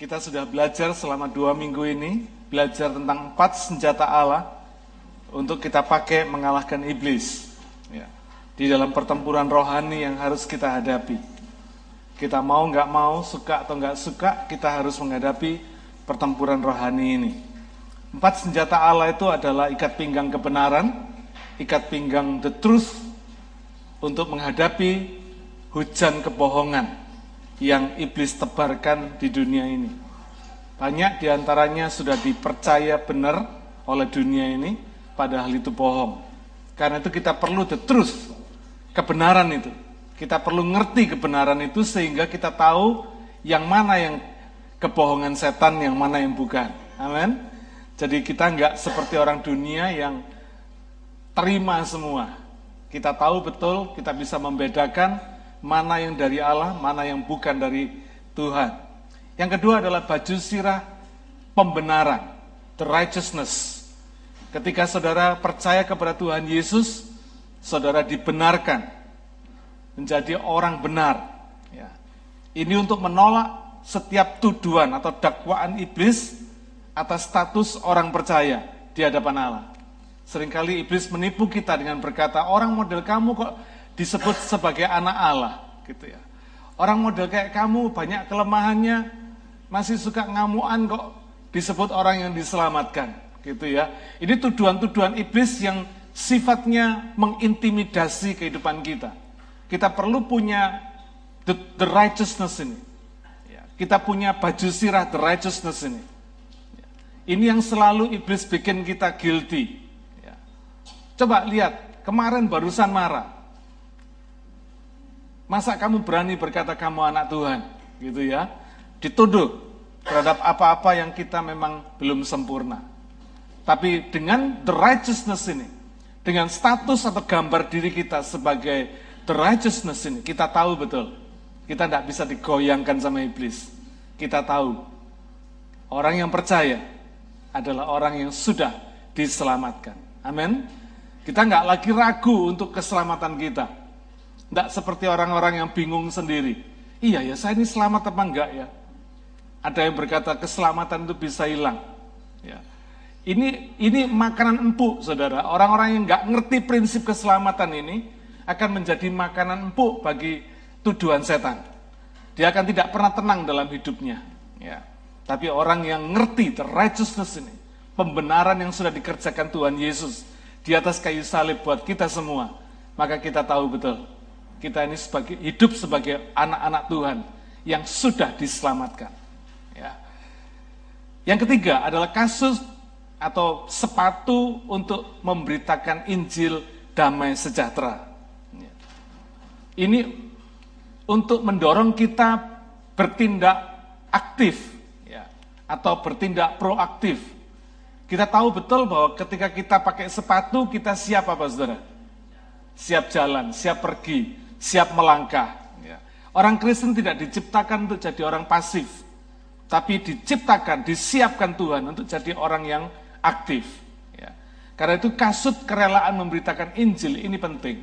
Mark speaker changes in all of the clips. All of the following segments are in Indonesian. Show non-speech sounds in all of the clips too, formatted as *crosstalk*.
Speaker 1: Kita sudah belajar selama dua minggu ini, belajar tentang empat senjata Allah untuk kita pakai mengalahkan iblis. Ya. Di dalam pertempuran rohani yang harus kita hadapi. Kita mau nggak mau, suka atau nggak suka, kita harus menghadapi pertempuran rohani ini. Empat senjata Allah itu adalah ikat pinggang kebenaran, ikat pinggang the truth, untuk menghadapi hujan kebohongan yang iblis tebarkan di dunia ini. Banyak di antaranya sudah dipercaya benar oleh dunia ini, padahal itu bohong. Karena itu kita perlu the truth, kebenaran itu. Kita perlu ngerti kebenaran itu sehingga kita tahu yang mana yang kebohongan setan, yang mana yang bukan. Amin. Jadi kita nggak seperti orang dunia yang terima semua. Kita tahu betul, kita bisa membedakan mana yang dari Allah, mana yang bukan dari Tuhan. Yang kedua adalah baju sirah pembenaran, the righteousness. Ketika saudara percaya kepada Tuhan Yesus, saudara dibenarkan menjadi orang benar. Ya. Ini untuk menolak setiap tuduhan atau dakwaan iblis atas status orang percaya di hadapan Allah. Seringkali iblis menipu kita dengan berkata, orang model kamu kok disebut sebagai anak Allah gitu ya. Orang model kayak kamu banyak kelemahannya, masih suka ngamuan kok disebut orang yang diselamatkan gitu ya. Ini tuduhan-tuduhan iblis yang sifatnya mengintimidasi kehidupan kita. Kita perlu punya the, the righteousness ini. Ya, kita punya baju sirah the righteousness ini. Ya, ini yang selalu iblis bikin kita guilty. Ya. Coba lihat, kemarin barusan marah. Masa kamu berani berkata kamu anak Tuhan? Gitu ya. Dituduh terhadap apa-apa yang kita memang belum sempurna. Tapi dengan the righteousness ini, dengan status atau gambar diri kita sebagai the righteousness ini, kita tahu betul. Kita tidak bisa digoyangkan sama iblis. Kita tahu orang yang percaya adalah orang yang sudah diselamatkan. Amin. Kita nggak lagi ragu untuk keselamatan kita. Tidak seperti orang-orang yang bingung sendiri. Iya ya, saya ini selamat apa enggak ya? Ada yang berkata keselamatan itu bisa hilang. Ya. Ini ini makanan empuk, saudara. Orang-orang yang nggak ngerti prinsip keselamatan ini akan menjadi makanan empuk bagi tuduhan setan. Dia akan tidak pernah tenang dalam hidupnya. Ya. Tapi orang yang ngerti the righteousness ini, pembenaran yang sudah dikerjakan Tuhan Yesus di atas kayu salib buat kita semua, maka kita tahu betul kita ini sebagai hidup sebagai anak-anak Tuhan yang sudah diselamatkan. Ya. Yang ketiga adalah kasus atau sepatu untuk memberitakan Injil damai sejahtera. Ini untuk mendorong kita bertindak aktif ya, atau bertindak proaktif. Kita tahu betul bahwa ketika kita pakai sepatu kita siap apa saudara? Siap jalan, siap pergi, siap melangkah. Ya. Orang Kristen tidak diciptakan untuk jadi orang pasif, tapi diciptakan, disiapkan Tuhan untuk jadi orang yang aktif. Ya. Karena itu kasut kerelaan memberitakan Injil ini penting.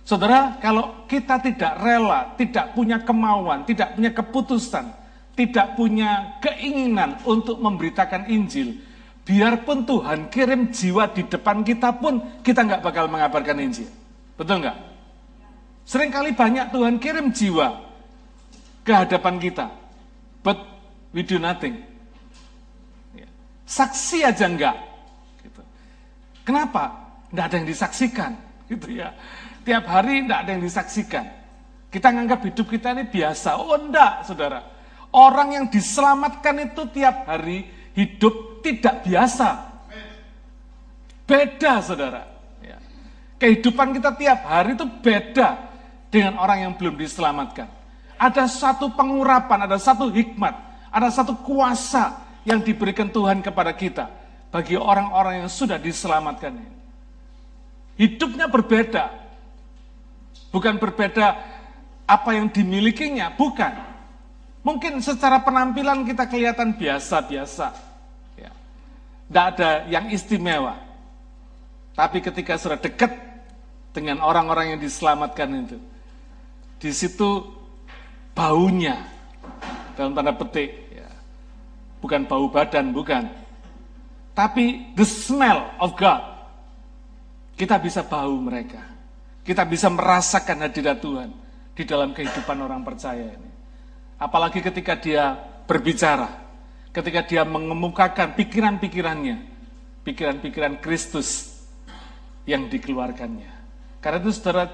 Speaker 1: Saudara, kalau kita tidak rela, tidak punya kemauan, tidak punya keputusan, tidak punya keinginan untuk memberitakan Injil, biarpun Tuhan kirim jiwa di depan kita pun, kita nggak bakal mengabarkan Injil. Betul nggak? Seringkali banyak Tuhan kirim jiwa ke hadapan kita. But we do nothing. Ya. Saksi aja enggak. Gitu. Kenapa? Tidak ada yang disaksikan. *laughs* Gitu ya. Tiap hari tidak ada yang disaksikan. Kita nganggap hidup kita ini biasa. Oh enggak, saudara. Orang yang diselamatkan itu tiap hari hidup tidak biasa. Beda, saudara. Ya. Kehidupan kita tiap hari itu beda dengan orang yang belum diselamatkan. Ada satu pengurapan, ada satu hikmat, ada satu kuasa yang diberikan Tuhan kepada kita bagi orang-orang yang sudah diselamatkan ini. Hidupnya berbeda. Bukan berbeda apa yang dimilikinya, bukan. Mungkin secara penampilan kita kelihatan biasa-biasa. Ya. Tidak ada yang istimewa. Tapi ketika sudah dekat dengan orang-orang yang diselamatkan itu, di situ baunya dalam tanda petik ya. bukan bau badan, bukan. Tapi the smell of God. Kita bisa bau mereka. Kita bisa merasakan hadirat Tuhan di dalam kehidupan orang percaya ini. Apalagi ketika dia berbicara, ketika dia mengemukakan pikiran-pikirannya, pikiran-pikiran Kristus yang dikeluarkannya. Karena itu saudara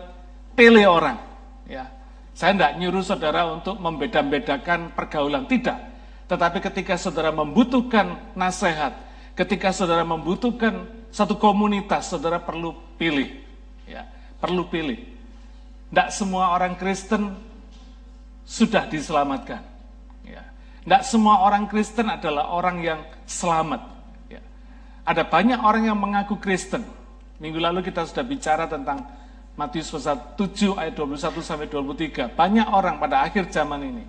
Speaker 1: pilih orang. Ya, Saya tidak nyuruh saudara untuk membeda-bedakan pergaulan, tidak. Tetapi ketika saudara membutuhkan nasihat, ketika saudara membutuhkan satu komunitas, saudara perlu pilih. Ya, perlu pilih. Tidak semua orang Kristen sudah diselamatkan. Ya. Tidak semua orang Kristen adalah orang yang selamat. Ya. Ada banyak orang yang mengaku Kristen. Minggu lalu kita sudah bicara tentang Matius pasal 7 ayat 21 sampai 23. Banyak orang pada akhir zaman ini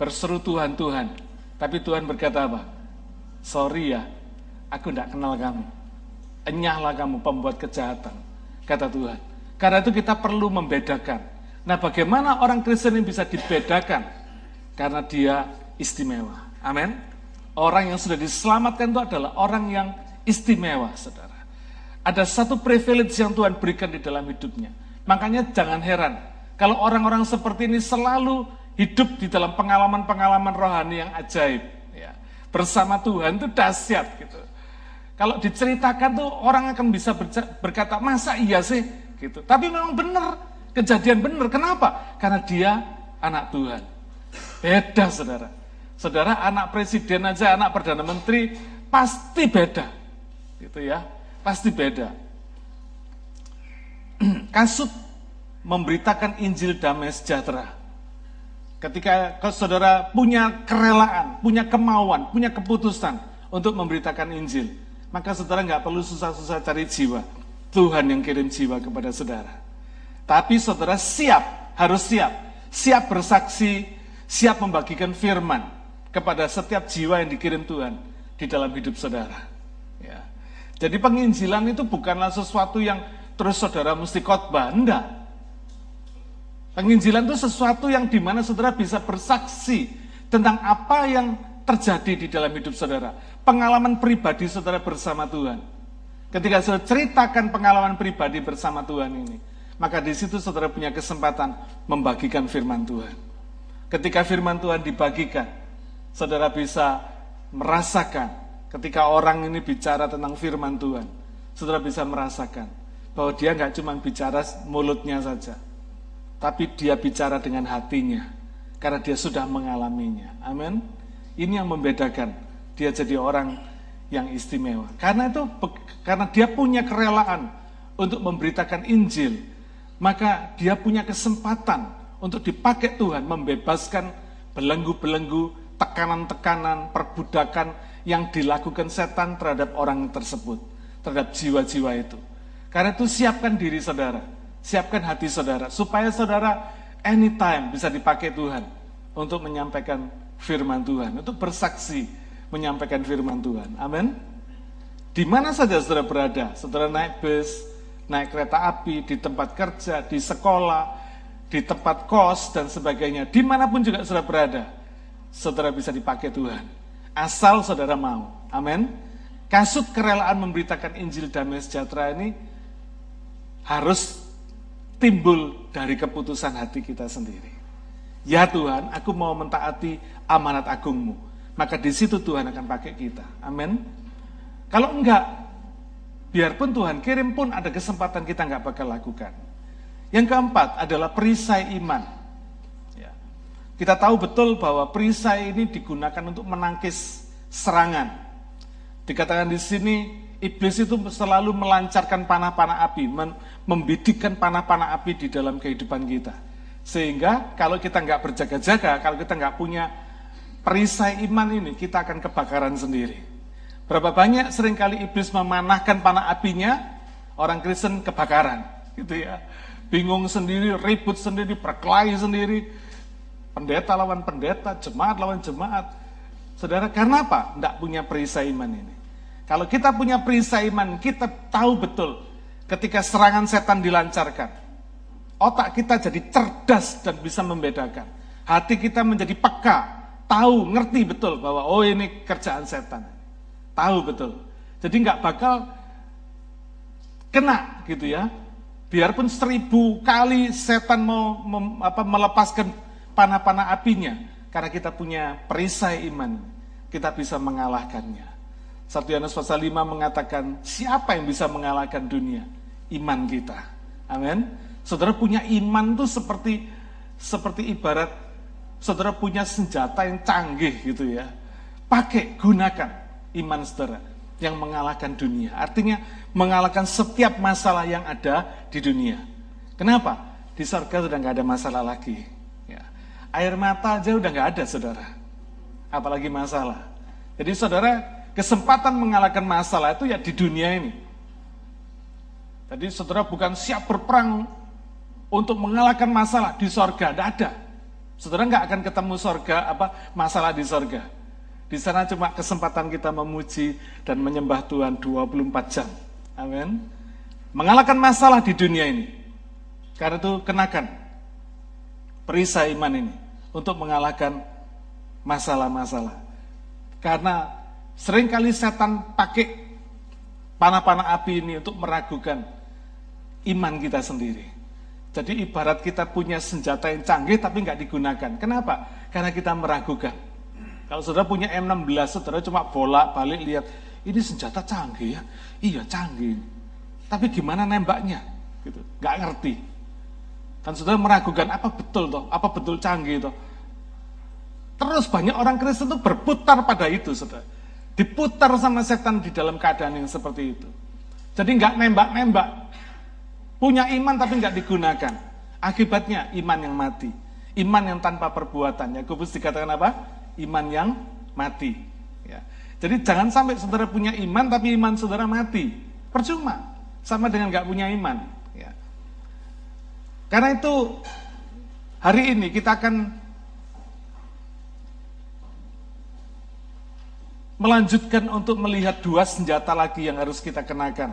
Speaker 1: berseru Tuhan, Tuhan. Tapi Tuhan berkata apa? Sorry ya, aku tidak kenal kamu. Enyahlah kamu pembuat kejahatan, kata Tuhan. Karena itu kita perlu membedakan. Nah bagaimana orang Kristen ini bisa dibedakan? Karena dia istimewa. Amin. Orang yang sudah diselamatkan itu adalah orang yang istimewa, saudara. Ada satu privilege yang Tuhan berikan di dalam hidupnya. Makanya jangan heran kalau orang-orang seperti ini selalu hidup di dalam pengalaman-pengalaman rohani yang ajaib. Ya. Bersama Tuhan itu dahsyat gitu. Kalau diceritakan tuh orang akan bisa berkata, masa iya sih? gitu. Tapi memang benar, kejadian benar. Kenapa? Karena dia anak Tuhan. Beda saudara. Saudara anak presiden aja, anak perdana menteri pasti beda. Gitu ya pasti beda. *clears throat* Kasut memberitakan Injil damai sejahtera. Ketika saudara punya kerelaan, punya kemauan, punya keputusan untuk memberitakan Injil, maka saudara nggak perlu susah-susah cari jiwa. Tuhan yang kirim jiwa kepada saudara. Tapi saudara siap, harus siap. Siap bersaksi, siap membagikan firman kepada setiap jiwa yang dikirim Tuhan di dalam hidup saudara. Jadi penginjilan itu bukanlah sesuatu yang terus saudara mesti khotbah, enggak. Penginjilan itu sesuatu yang di mana saudara bisa bersaksi tentang apa yang terjadi di dalam hidup saudara. Pengalaman pribadi saudara bersama Tuhan. Ketika saudara ceritakan pengalaman pribadi bersama Tuhan ini, maka di situ saudara punya kesempatan membagikan firman Tuhan. Ketika firman Tuhan dibagikan, saudara bisa merasakan Ketika orang ini bicara tentang firman Tuhan, saudara bisa merasakan bahwa dia nggak cuma bicara mulutnya saja, tapi dia bicara dengan hatinya, karena dia sudah mengalaminya. Amin. Ini yang membedakan dia jadi orang yang istimewa. Karena itu, karena dia punya kerelaan untuk memberitakan Injil, maka dia punya kesempatan untuk dipakai Tuhan membebaskan belenggu-belenggu, tekanan-tekanan, perbudakan yang dilakukan setan terhadap orang tersebut, terhadap jiwa-jiwa itu. Karena itu siapkan diri saudara, siapkan hati saudara, supaya saudara anytime bisa dipakai Tuhan untuk menyampaikan firman Tuhan, untuk bersaksi menyampaikan firman Tuhan. Amin. Di mana saja saudara berada, saudara naik bus, naik kereta api, di tempat kerja, di sekolah, di tempat kos, dan sebagainya, di mana pun juga saudara berada, saudara bisa dipakai Tuhan Asal saudara mau. Amin. Kasut kerelaan memberitakan Injil damai sejahtera ini harus timbul dari keputusan hati kita sendiri. Ya Tuhan, aku mau mentaati amanat agungmu. Maka di situ Tuhan akan pakai kita. Amin. Kalau enggak, biarpun Tuhan kirim pun ada kesempatan kita enggak bakal lakukan. Yang keempat adalah perisai iman. Kita tahu betul bahwa perisai ini digunakan untuk menangkis serangan. Dikatakan di sini, iblis itu selalu melancarkan panah-panah api, membidikkan panah-panah api di dalam kehidupan kita. Sehingga kalau kita nggak berjaga-jaga, kalau kita nggak punya perisai iman ini, kita akan kebakaran sendiri. Berapa banyak sering kali iblis memanahkan panah apinya, orang Kristen kebakaran, gitu ya. Bingung sendiri, ribut sendiri, berkelahi sendiri, Pendeta lawan pendeta, jemaat lawan jemaat. Saudara, karena apa? Tidak punya perisai iman ini. Kalau kita punya perisai iman, kita tahu betul ketika serangan setan dilancarkan. Otak kita jadi cerdas dan bisa membedakan. Hati kita menjadi peka tahu, ngerti betul bahwa oh ini kerjaan setan. Tahu betul. Jadi nggak bakal kena gitu ya. Biarpun seribu kali setan mau mem, apa, melepaskan panah-panah apinya, karena kita punya perisai iman, kita bisa mengalahkannya. 1 Yohanes pasal 5 mengatakan, siapa yang bisa mengalahkan dunia? Iman kita. Amin. Saudara punya iman tuh seperti seperti ibarat saudara punya senjata yang canggih gitu ya. Pakai, gunakan iman saudara yang mengalahkan dunia. Artinya mengalahkan setiap masalah yang ada di dunia. Kenapa? Di surga sudah nggak ada masalah lagi. Air mata aja udah nggak ada saudara. Apalagi masalah. Jadi saudara kesempatan mengalahkan masalah itu ya di dunia ini. Jadi saudara bukan siap berperang untuk mengalahkan masalah di sorga, tidak ada. Saudara nggak akan ketemu sorga apa masalah di sorga. Di sana cuma kesempatan kita memuji dan menyembah Tuhan 24 jam. Amin. Mengalahkan masalah di dunia ini. Karena itu kenakan perisai iman ini untuk mengalahkan masalah-masalah. Karena sering kali setan pakai panah-panah api ini untuk meragukan iman kita sendiri. Jadi ibarat kita punya senjata yang canggih tapi nggak digunakan. Kenapa? Karena kita meragukan. Kalau saudara punya M16, saudara cuma bolak balik lihat, ini senjata canggih ya. Iya canggih. Tapi gimana nembaknya? Gitu. Gak ngerti. Dan saudara meragukan, apa betul toh? Apa betul canggih toh? Terus banyak orang Kristen itu berputar pada itu, saudara. Diputar sama setan di dalam keadaan yang seperti itu. Jadi nggak nembak-nembak. Punya iman tapi nggak digunakan. Akibatnya iman yang mati. Iman yang tanpa perbuatan. Yakobus dikatakan apa? iman yang mati. Ya. Jadi jangan sampai saudara punya iman tapi iman saudara mati. Percuma. Sama dengan nggak punya iman. Karena itu hari ini kita akan melanjutkan untuk melihat dua senjata lagi yang harus kita kenakan.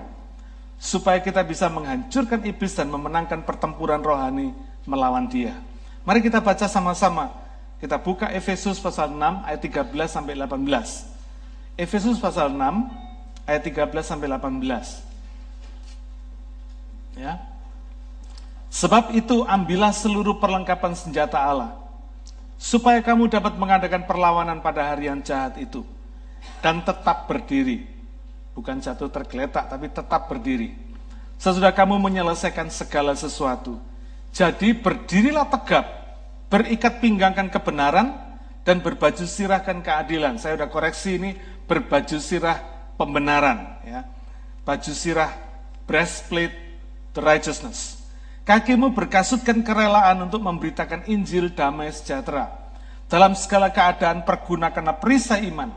Speaker 1: Supaya kita bisa menghancurkan iblis dan memenangkan pertempuran rohani melawan dia. Mari kita baca sama-sama kita buka Efesus pasal 6 ayat 13 sampai 18. Efesus pasal 6 ayat 13 sampai 18. Ya. Sebab itu ambillah seluruh perlengkapan senjata Allah supaya kamu dapat mengadakan perlawanan pada hari yang jahat itu dan tetap berdiri. Bukan jatuh tergeletak tapi tetap berdiri. Sesudah kamu menyelesaikan segala sesuatu. Jadi berdirilah tegap berikat pinggangkan kebenaran dan berbaju sirahkan keadilan. Saya sudah koreksi ini berbaju sirah pembenaran ya. Baju sirah breastplate the righteousness. Kakimu berkasutkan kerelaan untuk memberitakan Injil damai sejahtera. Dalam segala keadaan pergunakanlah perisai iman.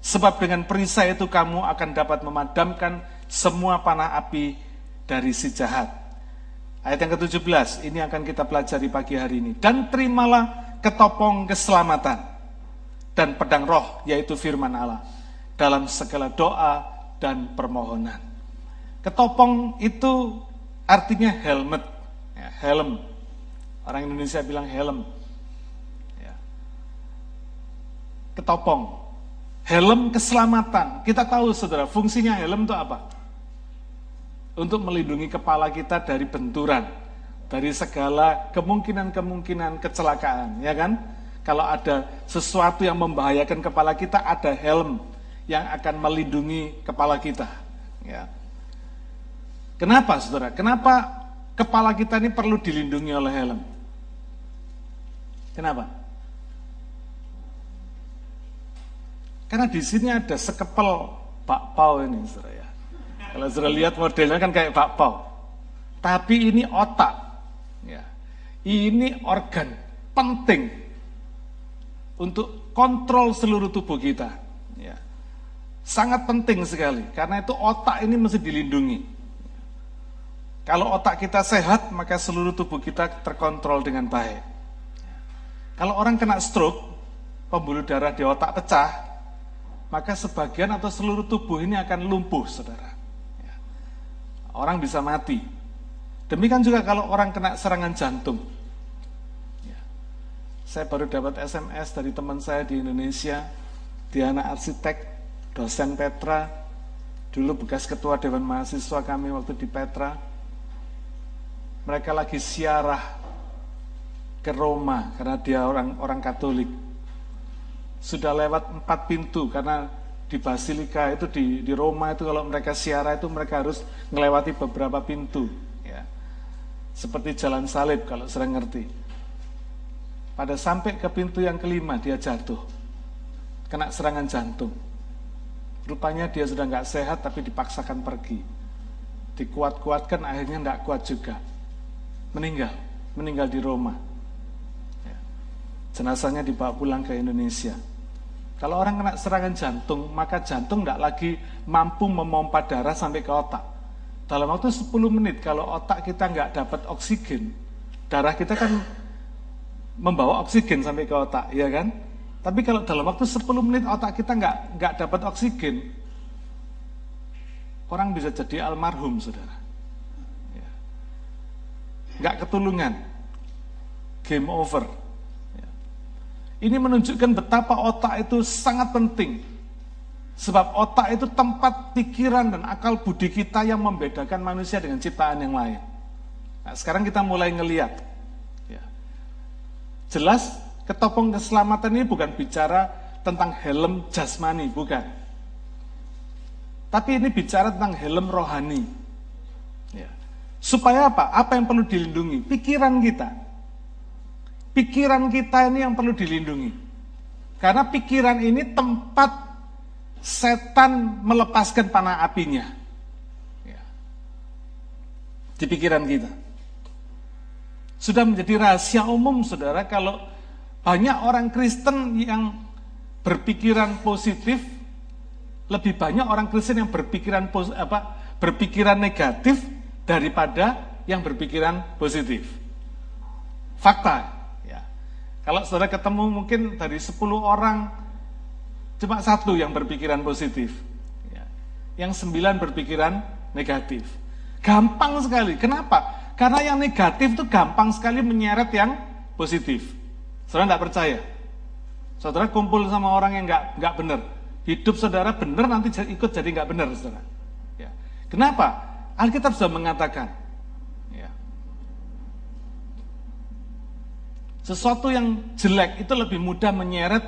Speaker 1: Sebab dengan perisai itu kamu akan dapat memadamkan semua panah api dari si jahat. Ayat yang ke-17, ini akan kita pelajari pagi hari ini. Dan terimalah ketopong keselamatan dan pedang roh, yaitu firman Allah, dalam segala doa dan permohonan. Ketopong itu artinya helmet, ya, helm. Orang Indonesia bilang helm. Ya. Ketopong, helm keselamatan. Kita tahu saudara, fungsinya helm itu apa? untuk melindungi kepala kita dari benturan, dari segala kemungkinan-kemungkinan kecelakaan, ya kan? Kalau ada sesuatu yang membahayakan kepala kita, ada helm yang akan melindungi kepala kita. Ya. Kenapa, saudara? Kenapa kepala kita ini perlu dilindungi oleh helm? Kenapa? Karena di sini ada sekepel bakpao ini, saudara ya. Kalau sudah lihat modelnya kan kayak bakpao. Tapi ini otak. Ya. Ini organ penting untuk kontrol seluruh tubuh kita. Ya. Sangat penting sekali. Karena itu otak ini mesti dilindungi. Kalau otak kita sehat, maka seluruh tubuh kita terkontrol dengan baik. Kalau orang kena stroke, pembuluh darah di otak pecah, maka sebagian atau seluruh tubuh ini akan lumpuh, saudara orang bisa mati. Demikian juga kalau orang kena serangan jantung. Ya. Saya baru dapat SMS dari teman saya di Indonesia, dia anak arsitek, dosen Petra, dulu bekas ketua Dewan Mahasiswa kami waktu di Petra. Mereka lagi siarah ke Roma karena dia orang orang Katolik. Sudah lewat empat pintu karena di Basilika itu di, di Roma itu kalau mereka siarah itu mereka harus melewati beberapa pintu ya. Seperti jalan salib kalau sering ngerti. Pada sampai ke pintu yang kelima dia jatuh. Kena serangan jantung. Rupanya dia sudah nggak sehat tapi dipaksakan pergi. Dikuat-kuatkan akhirnya nggak kuat juga. Meninggal. Meninggal di Roma. Ya. Jenazahnya dibawa pulang ke Indonesia. Kalau orang kena serangan jantung, maka jantung tidak lagi mampu memompa darah sampai ke otak. Dalam waktu 10 menit, kalau otak kita nggak dapat oksigen, darah kita kan membawa oksigen sampai ke otak, ya kan? Tapi kalau dalam waktu 10 menit otak kita nggak nggak dapat oksigen, orang bisa jadi almarhum, saudara. Ya. Nggak ketulungan, game over. Ini menunjukkan betapa otak itu sangat penting. Sebab otak itu tempat pikiran dan akal budi kita yang membedakan manusia dengan ciptaan yang lain. Nah, sekarang kita mulai ngeliat. Ya. Jelas ketopong keselamatan ini bukan bicara tentang helm jasmani, bukan. Tapi ini bicara tentang helm rohani. Ya. Supaya apa? Apa yang perlu dilindungi? Pikiran kita. Pikiran kita ini yang perlu dilindungi. Karena pikiran ini tempat setan melepaskan panah apinya. Ya. Di pikiran kita. Sudah menjadi rahasia umum saudara kalau banyak orang Kristen yang berpikiran positif, lebih banyak orang Kristen yang berpikiran apa berpikiran negatif daripada yang berpikiran positif. Fakta. Kalau saudara ketemu mungkin dari 10 orang, cuma satu yang berpikiran positif. Ya. Yang sembilan berpikiran negatif. Gampang sekali. Kenapa? Karena yang negatif itu gampang sekali menyeret yang positif. Saudara tidak percaya? Saudara kumpul sama orang yang nggak benar. Hidup saudara benar nanti ikut jadi nggak benar, saudara. Ya. Kenapa? Alkitab sudah mengatakan Sesuatu yang jelek itu lebih mudah menyeret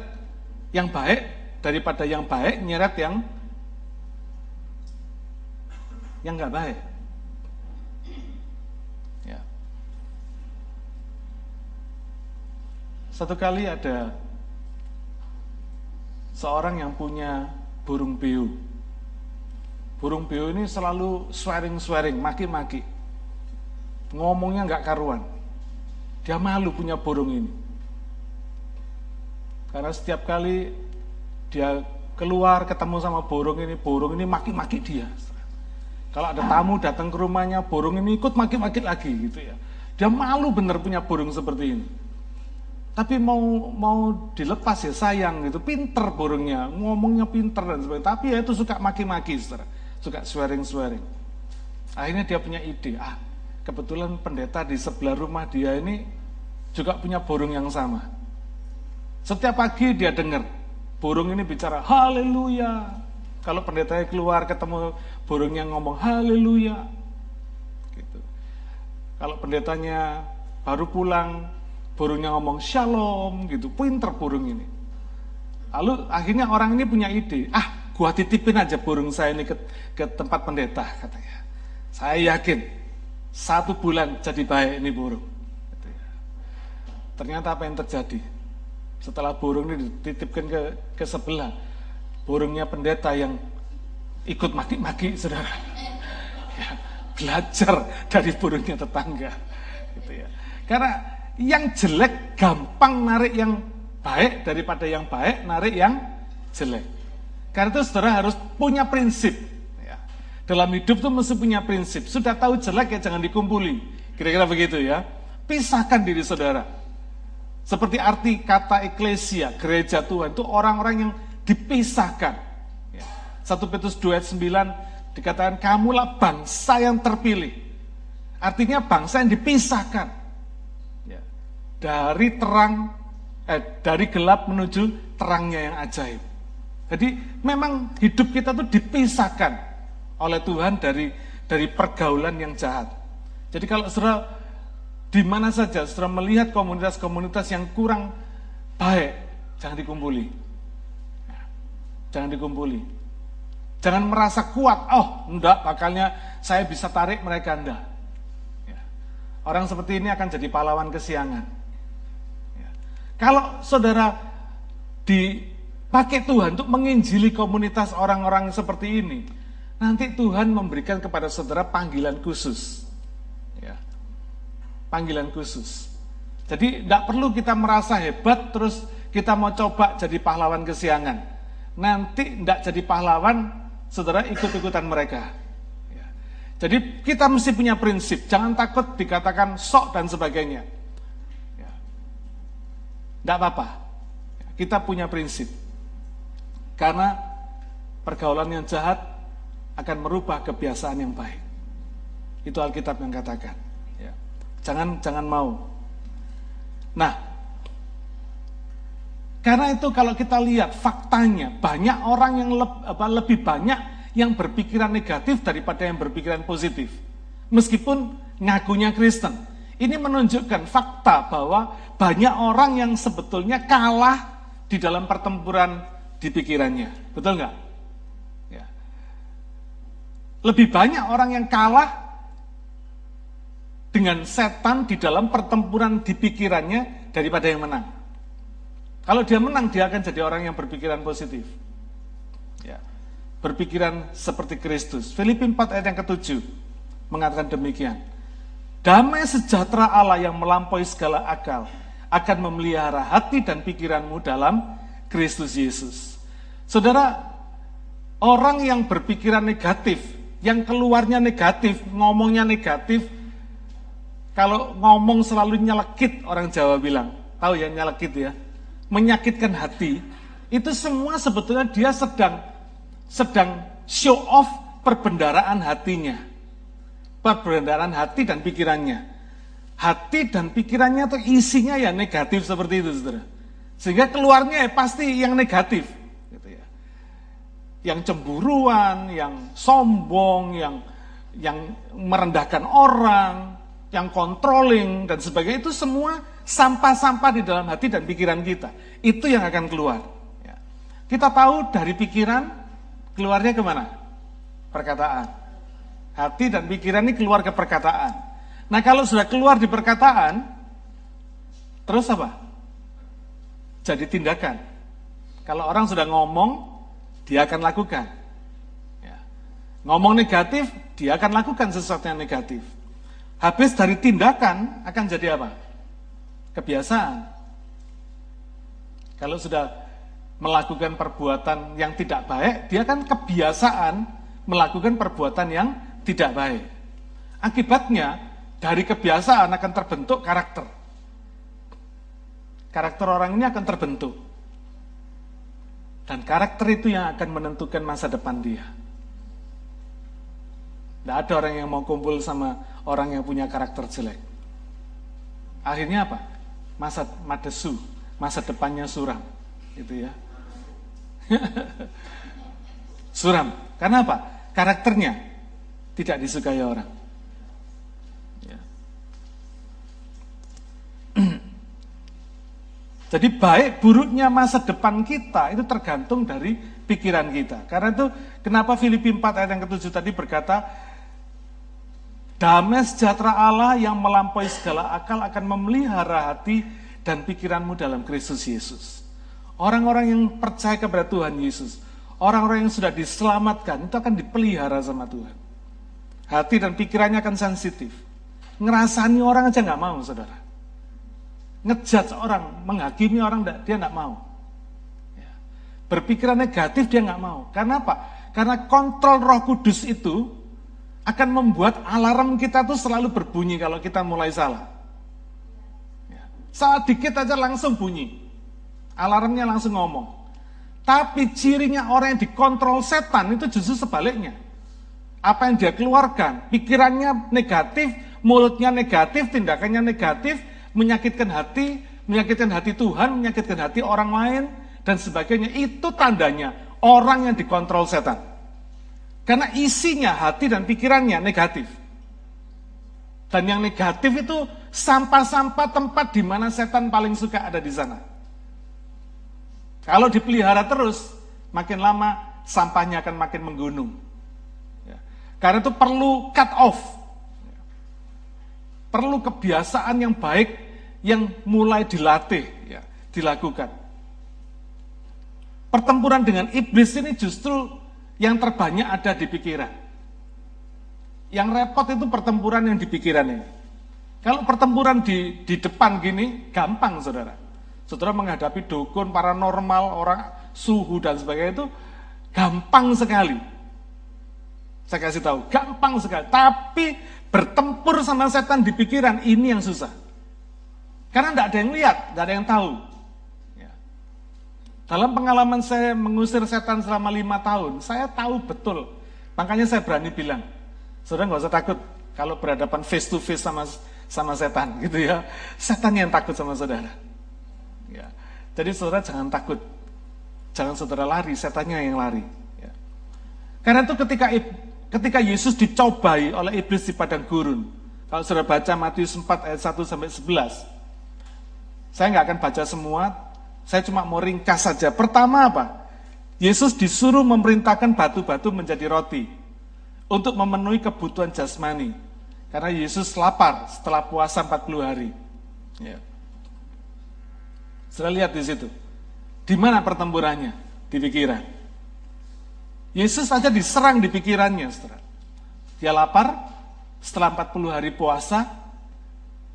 Speaker 1: yang baik daripada yang baik nyeret yang yang nggak baik. Ya. Satu kali ada seorang yang punya burung beo. Burung beo ini selalu swearing-swearing, maki-maki. Ngomongnya nggak karuan. Dia malu punya burung ini. Karena setiap kali dia keluar ketemu sama burung ini, burung ini maki-maki dia. Kalau ada tamu datang ke rumahnya, burung ini ikut maki-maki lagi gitu ya. Dia malu bener punya burung seperti ini. Tapi mau mau dilepas ya sayang gitu, pinter burungnya, ngomongnya pinter dan sebagainya. Tapi ya itu suka maki-maki, suka swearing-swearing. Akhirnya dia punya ide, ah kebetulan pendeta di sebelah rumah dia ini juga punya burung yang sama. Setiap pagi dia dengar burung ini bicara haleluya. Kalau pendetanya keluar ketemu burung yang ngomong haleluya. Gitu. Kalau pendetanya baru pulang, burungnya ngomong shalom gitu. Pinter burung ini. Lalu akhirnya orang ini punya ide, ah gua titipin aja burung saya ini ke, ke tempat pendeta katanya. Saya yakin satu bulan jadi baik ini burung. Ternyata apa yang terjadi? Setelah burung ini dititipkan ke, ke sebelah, burungnya pendeta yang ikut maki-maki, saudara. *laughs* Ya, belajar dari burungnya tetangga. Gitu ya. Karena yang jelek gampang narik yang baik daripada yang baik narik yang jelek. Karena itu saudara harus punya prinsip dalam hidup tuh mesti punya prinsip. Sudah tahu jelek ya jangan dikumpuli. Kira-kira begitu ya. Pisahkan diri saudara. Seperti arti kata eklesia, gereja Tuhan, itu orang-orang yang dipisahkan. Ya. 1 Petrus 2 ayat 9 dikatakan, kamulah bangsa yang terpilih. Artinya bangsa yang dipisahkan. Ya. Dari terang eh, dari gelap menuju terangnya yang ajaib. Jadi memang hidup kita tuh dipisahkan oleh Tuhan dari dari pergaulan yang jahat. Jadi kalau saudara di mana saja saudara melihat komunitas-komunitas yang kurang baik, jangan dikumpuli. Jangan dikumpuli. Jangan merasa kuat, oh enggak, bakalnya saya bisa tarik mereka enggak. Ya. Orang seperti ini akan jadi pahlawan kesiangan. Ya. Kalau saudara dipakai Tuhan untuk menginjili komunitas orang-orang seperti ini, nanti Tuhan memberikan kepada saudara panggilan khusus. Ya. Panggilan khusus. Jadi tidak perlu kita merasa hebat terus kita mau coba jadi pahlawan kesiangan. Nanti tidak jadi pahlawan, saudara ikut-ikutan mereka. Ya. Jadi kita mesti punya prinsip, jangan takut dikatakan sok dan sebagainya. Tidak ya. apa-apa, kita punya prinsip. Karena pergaulan yang jahat akan merubah kebiasaan yang baik. Itu Alkitab yang katakan. Ya. Jangan jangan mau. Nah, karena itu kalau kita lihat faktanya banyak orang yang le, apa, lebih banyak yang berpikiran negatif daripada yang berpikiran positif. Meskipun ngakunya Kristen. Ini menunjukkan fakta bahwa banyak orang yang sebetulnya kalah di dalam pertempuran di pikirannya. Betul nggak? Ya. Lebih banyak orang yang kalah dengan setan di dalam pertempuran di pikirannya daripada yang menang. Kalau dia menang, dia akan jadi orang yang berpikiran positif. Ya. Berpikiran seperti Kristus. Filipi 4 ayat yang ketujuh mengatakan demikian. Damai sejahtera Allah yang melampaui segala akal akan memelihara hati dan pikiranmu dalam Kristus Yesus. Saudara, orang yang berpikiran negatif, yang keluarnya negatif, ngomongnya negatif, kalau ngomong selalu nyelekit, orang Jawa bilang, tahu ya nyelekit ya, menyakitkan hati, itu semua sebetulnya dia sedang sedang show off perbendaraan hatinya. Perbendaraan hati dan pikirannya hati dan pikirannya tuh isinya ya negatif seperti itu, saudara. Sehingga keluarnya ya pasti yang negatif, gitu ya. Yang cemburuan, yang sombong, yang yang merendahkan orang, yang controlling dan sebagainya itu semua sampah-sampah di dalam hati dan pikiran kita. Itu yang akan keluar. Ya. Kita tahu dari pikiran keluarnya ke mana? Perkataan. Hati dan pikiran ini keluar ke perkataan. Nah kalau sudah keluar di perkataan, terus apa? Jadi tindakan. Kalau orang sudah ngomong, dia akan lakukan. Ya. Ngomong negatif, dia akan lakukan sesuatu yang negatif. Habis dari tindakan akan jadi apa? Kebiasaan. Kalau sudah melakukan perbuatan yang tidak baik, dia kan kebiasaan melakukan perbuatan yang tidak baik. Akibatnya, dari kebiasaan akan terbentuk karakter. Karakter orang ini akan terbentuk. Dan karakter itu yang akan menentukan masa depan dia. Tidak ada orang yang mau kumpul sama orang yang punya karakter jelek. Akhirnya apa? Masa madesu, masa depannya suram. Itu ya. *laughs* suram. Karena apa? Karakternya tidak disukai orang. Jadi baik buruknya masa depan kita itu tergantung dari pikiran kita. Karena itu kenapa Filipi 4 ayat yang ketujuh tadi berkata, Damai sejahtera Allah yang melampaui segala akal akan memelihara hati dan pikiranmu dalam Kristus Yesus. Orang-orang yang percaya kepada Tuhan Yesus, orang-orang yang sudah diselamatkan, itu akan dipelihara sama Tuhan. Hati dan pikirannya akan sensitif. Ngerasani orang aja nggak mau, saudara ngejudge orang, menghakimi orang, dia nggak mau. Ya. Berpikiran negatif dia nggak mau. Karena apa? Karena kontrol roh kudus itu akan membuat alarm kita tuh selalu berbunyi kalau kita mulai salah. Ya. Saat dikit aja langsung bunyi. Alarmnya langsung ngomong. Tapi cirinya orang yang dikontrol setan itu justru sebaliknya. Apa yang dia keluarkan, pikirannya negatif, mulutnya negatif, tindakannya negatif, menyakitkan hati, menyakitkan hati Tuhan, menyakitkan hati orang lain, dan sebagainya. Itu tandanya orang yang dikontrol setan. Karena isinya hati dan pikirannya negatif. Dan yang negatif itu sampah-sampah tempat di mana setan paling suka ada di sana. Kalau dipelihara terus, makin lama sampahnya akan makin menggunung. Ya. Karena itu perlu cut off. Perlu kebiasaan yang baik yang mulai dilatih, ya, dilakukan. Pertempuran dengan iblis ini justru yang terbanyak ada di pikiran. Yang repot itu pertempuran yang di pikiran ini. Kalau pertempuran di, di depan gini, gampang saudara. Saudara menghadapi dukun, paranormal, orang suhu dan sebagainya itu gampang sekali. Saya kasih tahu, gampang sekali. Tapi bertempur sama setan di pikiran, ini yang susah. Karena tidak ada yang lihat, tidak ada yang tahu. Ya. Dalam pengalaman saya mengusir setan selama lima tahun, saya tahu betul. Makanya saya berani bilang, saudara nggak usah takut kalau berhadapan face to face sama sama setan *laughs* gitu ya. Setan yang takut sama saudara. Ya. Jadi saudara jangan takut. Jangan saudara lari, setannya yang lari. Ya. Karena itu ketika ketika Yesus dicobai oleh iblis di padang gurun. Kalau saudara baca Matius 4 ayat 1 sampai 11. Saya nggak akan baca semua, saya cuma mau ringkas saja. Pertama apa? Yesus disuruh memerintahkan batu-batu menjadi roti untuk memenuhi kebutuhan jasmani. Karena Yesus lapar setelah puasa 40 hari. Ya. Sudah lihat di situ. Di mana pertempurannya? Di pikiran. Yesus saja diserang di pikirannya, saudara. Dia lapar, setelah 40 hari puasa,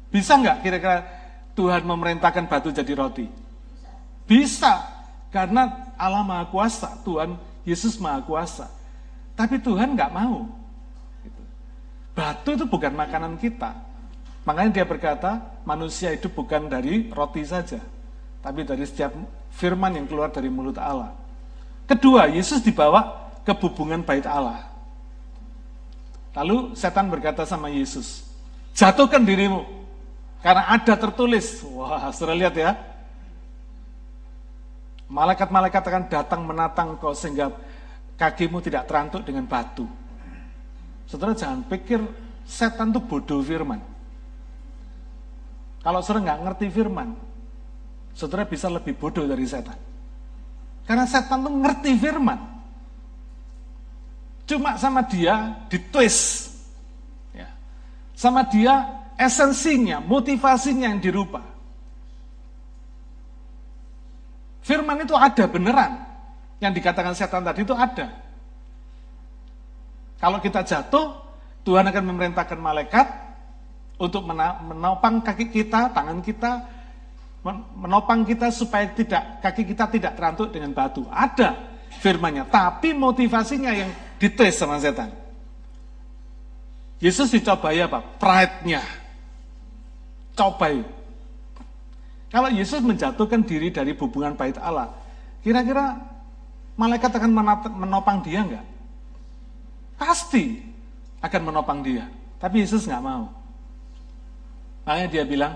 Speaker 1: bisa nggak kira-kira Tuhan memerintahkan batu jadi roti? Bisa, karena Allah Maha Kuasa, Tuhan Yesus Maha Kuasa. Tapi Tuhan nggak mau. Gitu. Batu itu bukan makanan kita. Makanya dia berkata, manusia itu bukan dari roti saja, tapi dari setiap firman yang keluar dari mulut Allah. Kedua, Yesus dibawa ke hubungan bait Allah. Lalu setan berkata sama Yesus, jatuhkan dirimu, karena ada tertulis. Wah, sudah lihat ya. Malaikat-malaikat akan datang menatang kau sehingga kakimu tidak terantuk dengan batu. Saudara jangan pikir setan itu bodoh firman. Kalau saudara nggak ngerti firman, saudara bisa lebih bodoh dari setan. Karena setan itu ngerti firman. Cuma sama dia ditwist. Ya. Sama dia esensinya, motivasinya yang dirubah. Firman itu ada beneran. Yang dikatakan setan tadi itu ada. Kalau kita jatuh, Tuhan akan memerintahkan malaikat untuk menopang kaki kita, tangan kita, menopang kita supaya tidak kaki kita tidak terantuk dengan batu. Ada firmannya, tapi motivasinya yang dites sama setan. Yesus dicobai apa? Pride-nya. Cobai. Kalau Yesus menjatuhkan diri dari hubungan bait Allah, kira-kira malaikat akan menopang dia enggak? Pasti akan menopang dia. Tapi Yesus nggak mau. Makanya dia bilang,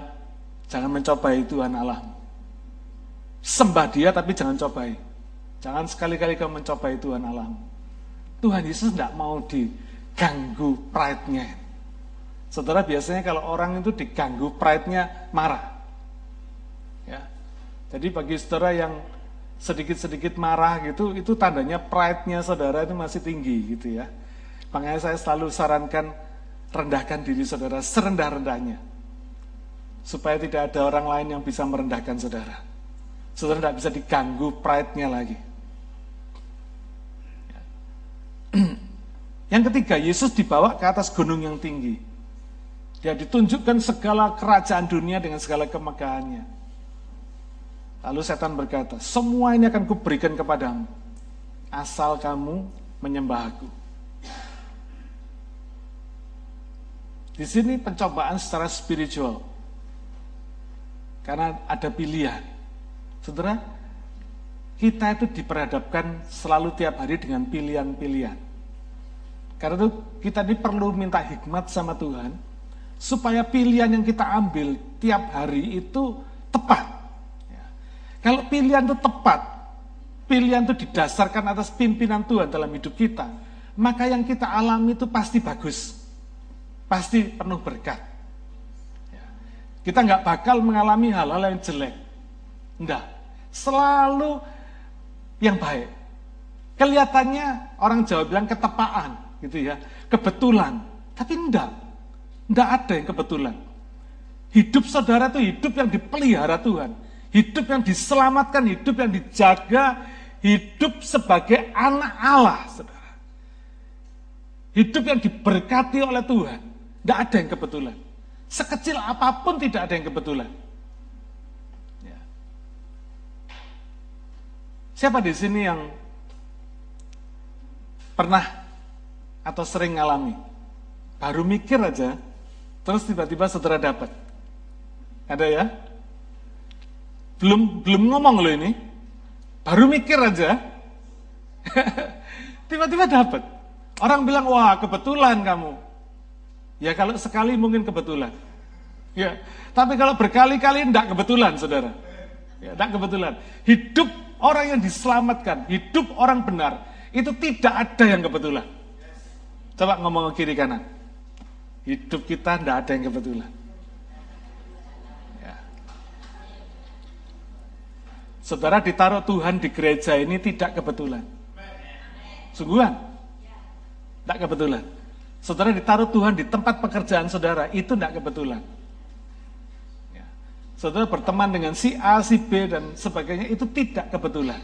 Speaker 1: jangan mencobai Tuhan Allah. Sembah dia tapi jangan cobai. Jangan sekali-kali kau mencobai Tuhan Allah. Tuhan Yesus nggak mau diganggu pride-nya. Saudara biasanya kalau orang itu diganggu pride-nya marah. Ya. Jadi bagi saudara yang sedikit-sedikit marah gitu, itu tandanya pride-nya saudara itu masih tinggi gitu ya. Makanya saya selalu sarankan rendahkan diri saudara serendah-rendahnya. Supaya tidak ada orang lain yang bisa merendahkan saudara. Saudara tidak bisa diganggu pride-nya lagi. *clears throat* Yang ketiga, Yesus dibawa ke atas gunung yang tinggi. Dia ditunjukkan segala kerajaan dunia dengan segala kemegahannya. Lalu setan berkata, semua ini akan kuberikan kepadamu, asal kamu menyembah aku. Di sini pencobaan secara spiritual. Karena ada pilihan. Saudara, kita itu diperhadapkan selalu tiap hari dengan pilihan-pilihan. Karena itu kita ini perlu minta hikmat sama Tuhan, supaya pilihan yang kita ambil tiap hari itu tepat. Ya. Kalau pilihan itu tepat, pilihan itu didasarkan atas pimpinan Tuhan dalam hidup kita, maka yang kita alami itu pasti bagus. Pasti penuh berkat. Ya. Kita nggak bakal mengalami hal-hal yang jelek. Enggak. Selalu yang baik. Kelihatannya orang Jawa bilang ketepaan gitu ya, kebetulan. Tapi enggak. Enggak ada yang kebetulan. Hidup saudara itu hidup yang dipelihara Tuhan. Hidup yang diselamatkan, hidup yang dijaga, hidup sebagai anak Allah, saudara. Hidup yang diberkati oleh Tuhan. Tidak ada yang kebetulan. Sekecil apa pun tidak ada yang kebetulan. Ya. Siapa di sini yang pernah atau sering ngalami. Baru mikir aja, terus tiba-tiba saudara dapat. Ada ya? Belum belum ngomong loh ini. Baru mikir aja. *laughs* tiba-tiba dapat. Orang bilang, "Wah, kebetulan kamu." Ya kalau sekali mungkin kebetulan. Ya, tapi kalau berkali-kali tidak kebetulan, Saudara. Ya, tidak kebetulan. Hidup orang yang diselamatkan, hidup orang benar, itu tidak ada yang kebetulan. Coba ngomong ke kiri kanan. Hidup kita tidak ada yang kebetulan. Ya. Saudara ditaruh Tuhan di gereja ini tidak kebetulan. Sungguhan? Tidak kebetulan. Saudara ditaruh Tuhan di tempat pekerjaan saudara, itu tidak kebetulan. Ya. Saudara berteman dengan si A, si B, dan sebagainya, itu tidak kebetulan.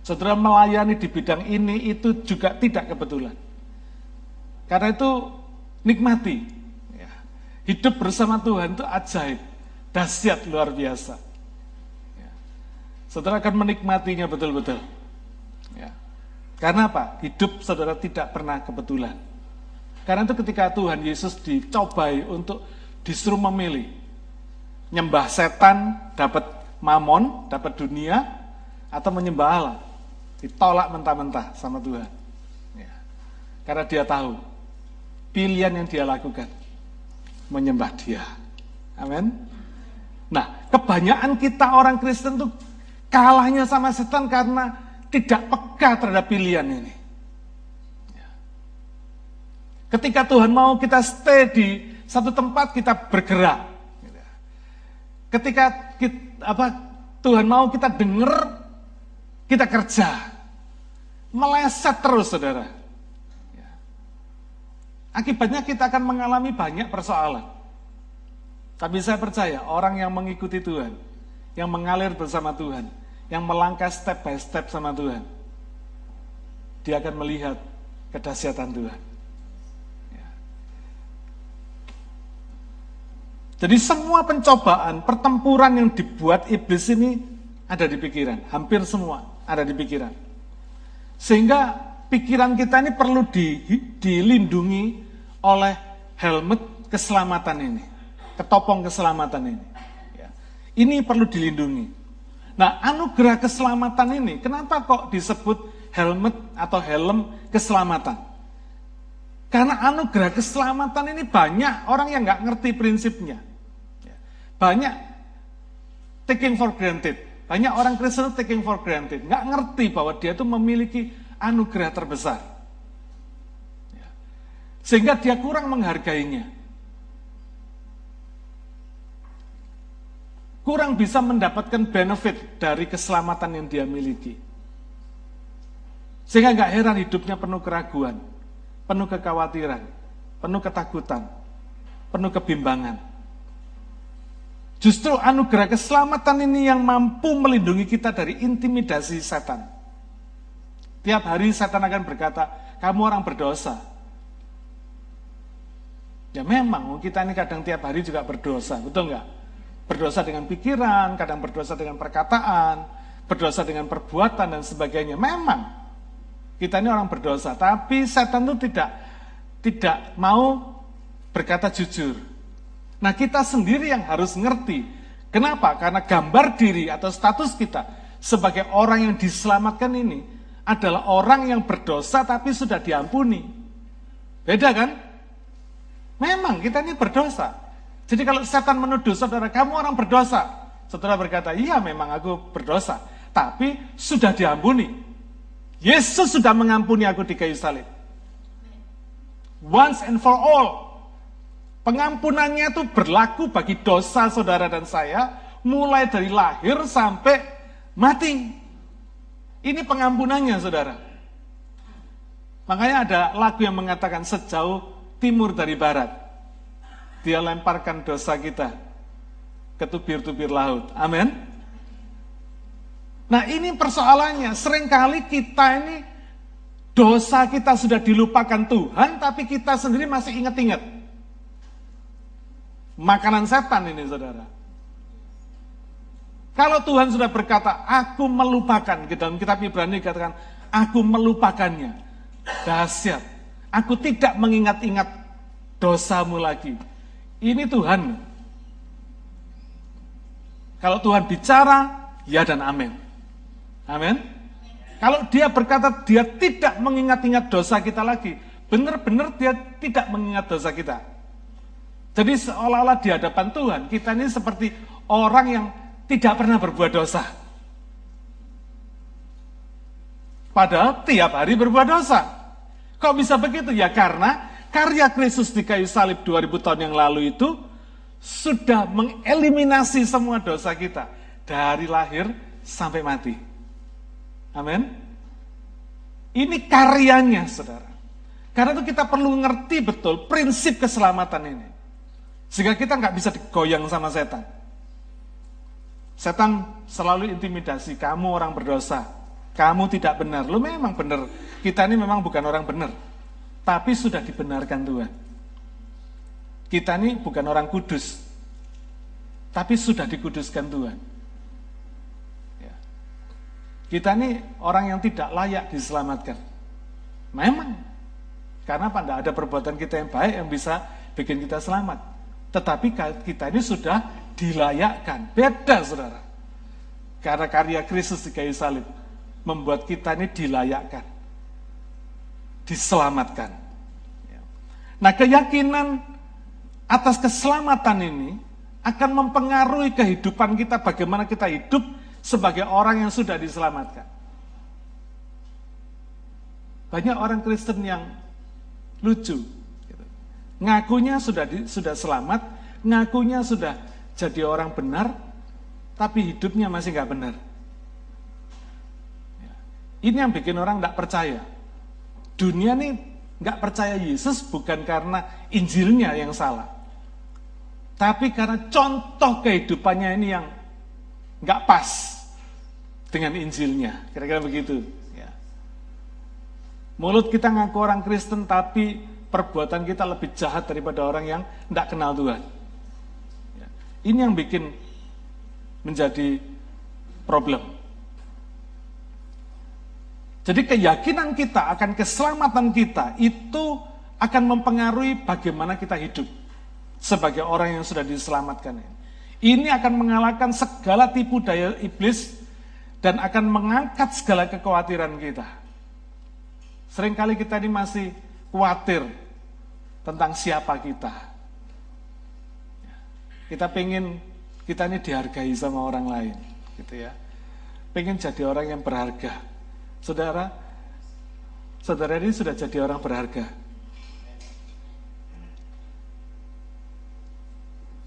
Speaker 1: Saudara melayani di bidang ini itu juga tidak kebetulan. Karena itu nikmati. Ya. Hidup bersama Tuhan itu ajaib, dahsyat luar biasa. Ya. Saudara akan menikmatinya betul-betul. Ya. Karena apa? Hidup saudara tidak pernah kebetulan. Karena itu ketika Tuhan Yesus dicobai untuk disuruh memilih. Nyembah setan dapat mamon, dapat dunia, atau menyembah Allah. Ditolak mentah-mentah sama Tuhan. Ya. Karena dia tahu pilihan yang dia lakukan menyembah dia. Amin. Nah, kebanyakan kita orang Kristen tuh kalahnya sama setan karena tidak peka terhadap pilihan ini. Ya. Ketika Tuhan mau kita stay di satu tempat kita bergerak. Ketika kita, apa Tuhan mau kita dengar kita kerja. Meleset terus saudara. Ya. Akibatnya kita akan mengalami banyak persoalan. Tapi saya percaya orang yang mengikuti Tuhan, yang mengalir bersama Tuhan, yang melangkah step by step sama Tuhan, dia akan melihat kedahsyatan Tuhan. Ya. Jadi semua pencobaan, pertempuran yang dibuat iblis ini ada di pikiran, hampir semua ada di pikiran. Sehingga pikiran kita ini perlu di, dilindungi oleh helmet keselamatan ini, ketopong keselamatan ini. Ya. Ini perlu dilindungi. Nah, anugerah keselamatan ini, kenapa kok disebut helmet atau helm keselamatan? Karena anugerah keselamatan ini banyak orang yang nggak ngerti prinsipnya. Ya. Banyak taking for granted. Banyak orang Kristen taking for granted, nggak ngerti bahwa dia itu memiliki anugerah terbesar. Ya. Sehingga dia kurang menghargainya. Kurang bisa mendapatkan benefit dari keselamatan yang dia miliki. Sehingga nggak heran hidupnya penuh keraguan, penuh kekhawatiran, penuh ketakutan, penuh kebimbangan. Justru anugerah keselamatan ini yang mampu melindungi kita dari intimidasi setan. Tiap hari setan akan berkata, kamu orang berdosa. Ya memang, kita ini kadang tiap hari juga berdosa, betul nggak? Berdosa dengan pikiran, kadang berdosa dengan perkataan, berdosa dengan perbuatan dan sebagainya. Memang, kita ini orang berdosa, tapi setan itu tidak tidak mau berkata jujur. Nah kita sendiri yang harus ngerti. Kenapa? Karena gambar diri atau status kita sebagai orang yang diselamatkan ini adalah orang yang berdosa tapi sudah diampuni. Beda kan? Memang kita ini berdosa. Jadi kalau setan menuduh saudara, kamu orang berdosa. saudara berkata, iya memang aku berdosa, tapi sudah diampuni. Yesus sudah mengampuni aku di kayu salib. Once and for all. Pengampunannya itu berlaku bagi dosa saudara dan saya, mulai dari lahir sampai mati. Ini pengampunannya saudara. Makanya ada lagu yang mengatakan sejauh timur dari barat. Dia lemparkan dosa kita ke tubir-tubir laut. Amin. Nah ini persoalannya, sering kali kita ini dosa kita sudah dilupakan Tuhan, tapi kita sendiri masih ingat-ingat. Makanan setan ini saudara. Kalau Tuhan sudah berkata, aku melupakan, di dalam kitab Ibrani katakan, aku melupakannya. Dahsyat. Aku tidak mengingat-ingat dosamu lagi. Ini Tuhan. Kalau Tuhan bicara, ya dan amin. Amin. Kalau dia berkata dia tidak mengingat-ingat dosa kita lagi, benar-benar dia tidak mengingat dosa kita. Jadi seolah-olah di hadapan Tuhan, kita ini seperti orang yang tidak pernah berbuat dosa. Padahal tiap hari berbuat dosa. Kok bisa begitu? Ya karena karya Kristus di kayu salib 2000 tahun yang lalu itu sudah mengeliminasi semua dosa kita dari lahir sampai mati. Amin. Ini karyanya, saudara. Karena itu kita perlu ngerti betul prinsip keselamatan ini. Sehingga kita nggak bisa digoyang sama setan. Setan selalu intimidasi, kamu orang berdosa, kamu tidak benar. Lu memang benar, kita ini memang bukan orang benar. Tapi sudah dibenarkan Tuhan. Kita ini bukan orang kudus, tapi sudah dikuduskan Tuhan. Ya. Kita ini orang yang tidak layak diselamatkan. Memang, karena pada ada perbuatan kita yang baik yang bisa bikin kita selamat. Tetapi kita ini sudah dilayakkan. Beda saudara. Karena karya Kristus di kayu salib membuat kita ini dilayakkan. Diselamatkan. Nah keyakinan atas keselamatan ini akan mempengaruhi kehidupan kita, bagaimana kita hidup sebagai orang yang sudah diselamatkan. Banyak orang Kristen yang lucu, ngakunya sudah di, sudah selamat, ngakunya sudah jadi orang benar, tapi hidupnya masih nggak benar. Ya. Ini yang bikin orang nggak percaya. Dunia nih nggak percaya Yesus bukan karena Injilnya yang salah, tapi karena contoh kehidupannya ini yang nggak pas dengan Injilnya, kira-kira begitu. Ya. Mulut kita ngaku orang Kristen, tapi perbuatan kita lebih jahat daripada orang yang tidak kenal Tuhan. Ini yang bikin menjadi problem. Jadi keyakinan kita akan keselamatan kita itu akan mempengaruhi bagaimana kita hidup sebagai orang yang sudah diselamatkan. Ini akan mengalahkan segala tipu daya iblis dan akan mengangkat segala kekhawatiran kita. Seringkali kita ini masih khawatir tentang siapa kita. Kita pengen kita ini dihargai sama orang lain, gitu ya. Pengen jadi orang yang berharga. Saudara, saudara ini sudah jadi orang berharga.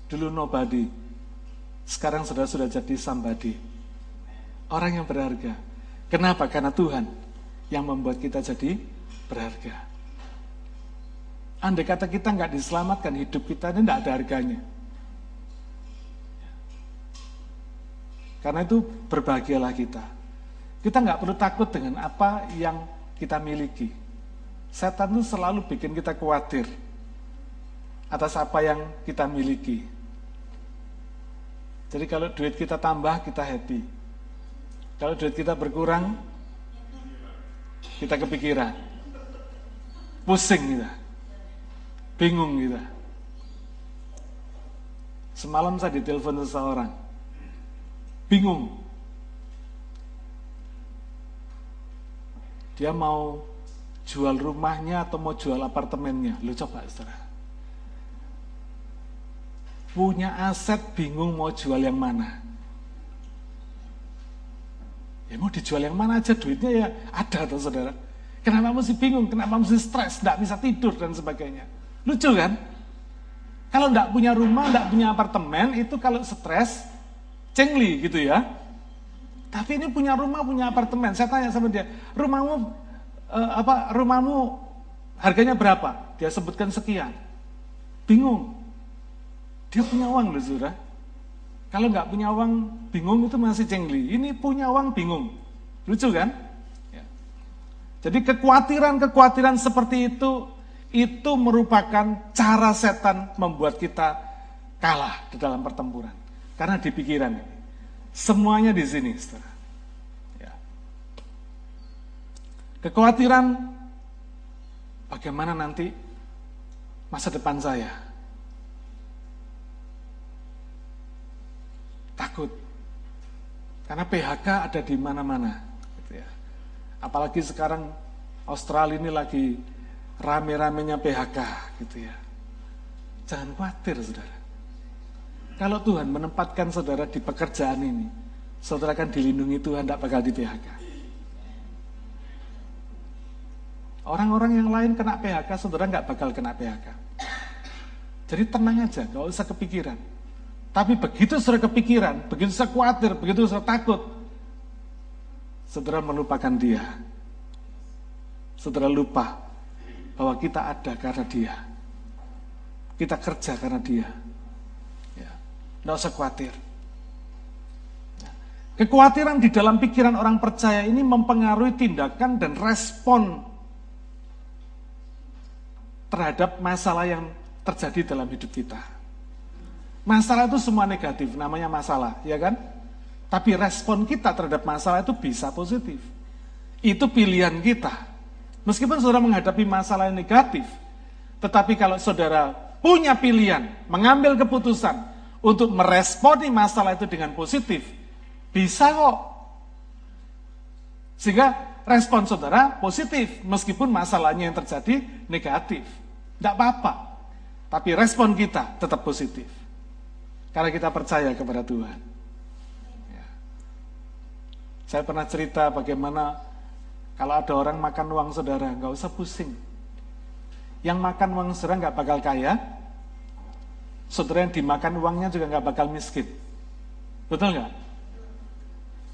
Speaker 1: Dulu nobody. Sekarang sudah sudah jadi somebody. Orang yang berharga. Kenapa? Karena Tuhan yang membuat kita jadi berharga. Andai kata kita nggak diselamatkan, hidup kita ini nggak ada harganya. Karena itu berbahagialah kita. Kita nggak perlu takut dengan apa yang kita miliki. Setan itu selalu bikin kita khawatir atas apa yang kita miliki. Jadi kalau duit kita tambah, kita happy. Kalau duit kita berkurang, kita kepikiran. Pusing kita. Bingung kita. Semalam saya ditelepon seseorang. Bingung. Dia mau jual rumahnya atau mau jual apartemennya. Lu coba saudara punya aset bingung mau jual yang mana. Ya mau dijual yang mana aja duitnya ya ada tuh saudara. Kenapa mesti bingung, kenapa mesti stres, tidak bisa tidur dan sebagainya. Lucu kan? Kalau tidak punya rumah, tidak punya apartemen, itu kalau stres, cengli gitu ya. Tapi ini punya rumah, punya apartemen. Saya tanya sama dia, rumahmu eh, apa? Rumahmu harganya berapa? Dia sebutkan sekian. Bingung. Dia punya uang loh, saudara. Kalau nggak punya uang, bingung itu masih cengli. Ini punya uang, bingung. Lucu kan? Ya. Jadi kekhawatiran-kekhawatiran seperti itu, itu merupakan cara setan membuat kita kalah di dalam pertempuran. Karena di pikiran. Semuanya di sini, saudara. Ya. Kekhawatiran bagaimana nanti masa depan saya. takut. Karena PHK ada di mana-mana. Gitu ya. Apalagi sekarang Australia ini lagi rame-ramenya PHK gitu ya. Jangan khawatir saudara. Kalau Tuhan menempatkan saudara di pekerjaan ini, saudara akan dilindungi Tuhan, tidak bakal di PHK. Orang-orang yang lain kena PHK, saudara nggak bakal kena PHK. Jadi tenang aja, nggak usah kepikiran. Tapi begitu saudara kepikiran, begitu saya khawatir, begitu saya takut, saudara melupakan dia. Saudara lupa bahwa kita ada karena dia. Kita kerja karena dia. Tidak usah khawatir. Kekhawatiran di dalam pikiran orang percaya ini mempengaruhi tindakan dan respon terhadap masalah yang terjadi dalam hidup kita. Masalah itu semua negatif, namanya masalah, ya kan? Tapi respon kita terhadap masalah itu bisa positif. Itu pilihan kita. Meskipun saudara menghadapi masalah yang negatif, tetapi kalau saudara punya pilihan, mengambil keputusan untuk meresponi masalah itu dengan positif, bisa kok. Sehingga respon saudara positif, meskipun masalahnya yang terjadi negatif. Tidak apa-apa. Tapi respon kita tetap positif. Karena kita percaya kepada Tuhan. Ya. Saya pernah cerita bagaimana kalau ada orang makan uang saudara, nggak usah pusing. Yang makan uang saudara nggak bakal kaya, saudara yang dimakan uangnya juga nggak bakal miskin. Betul nggak?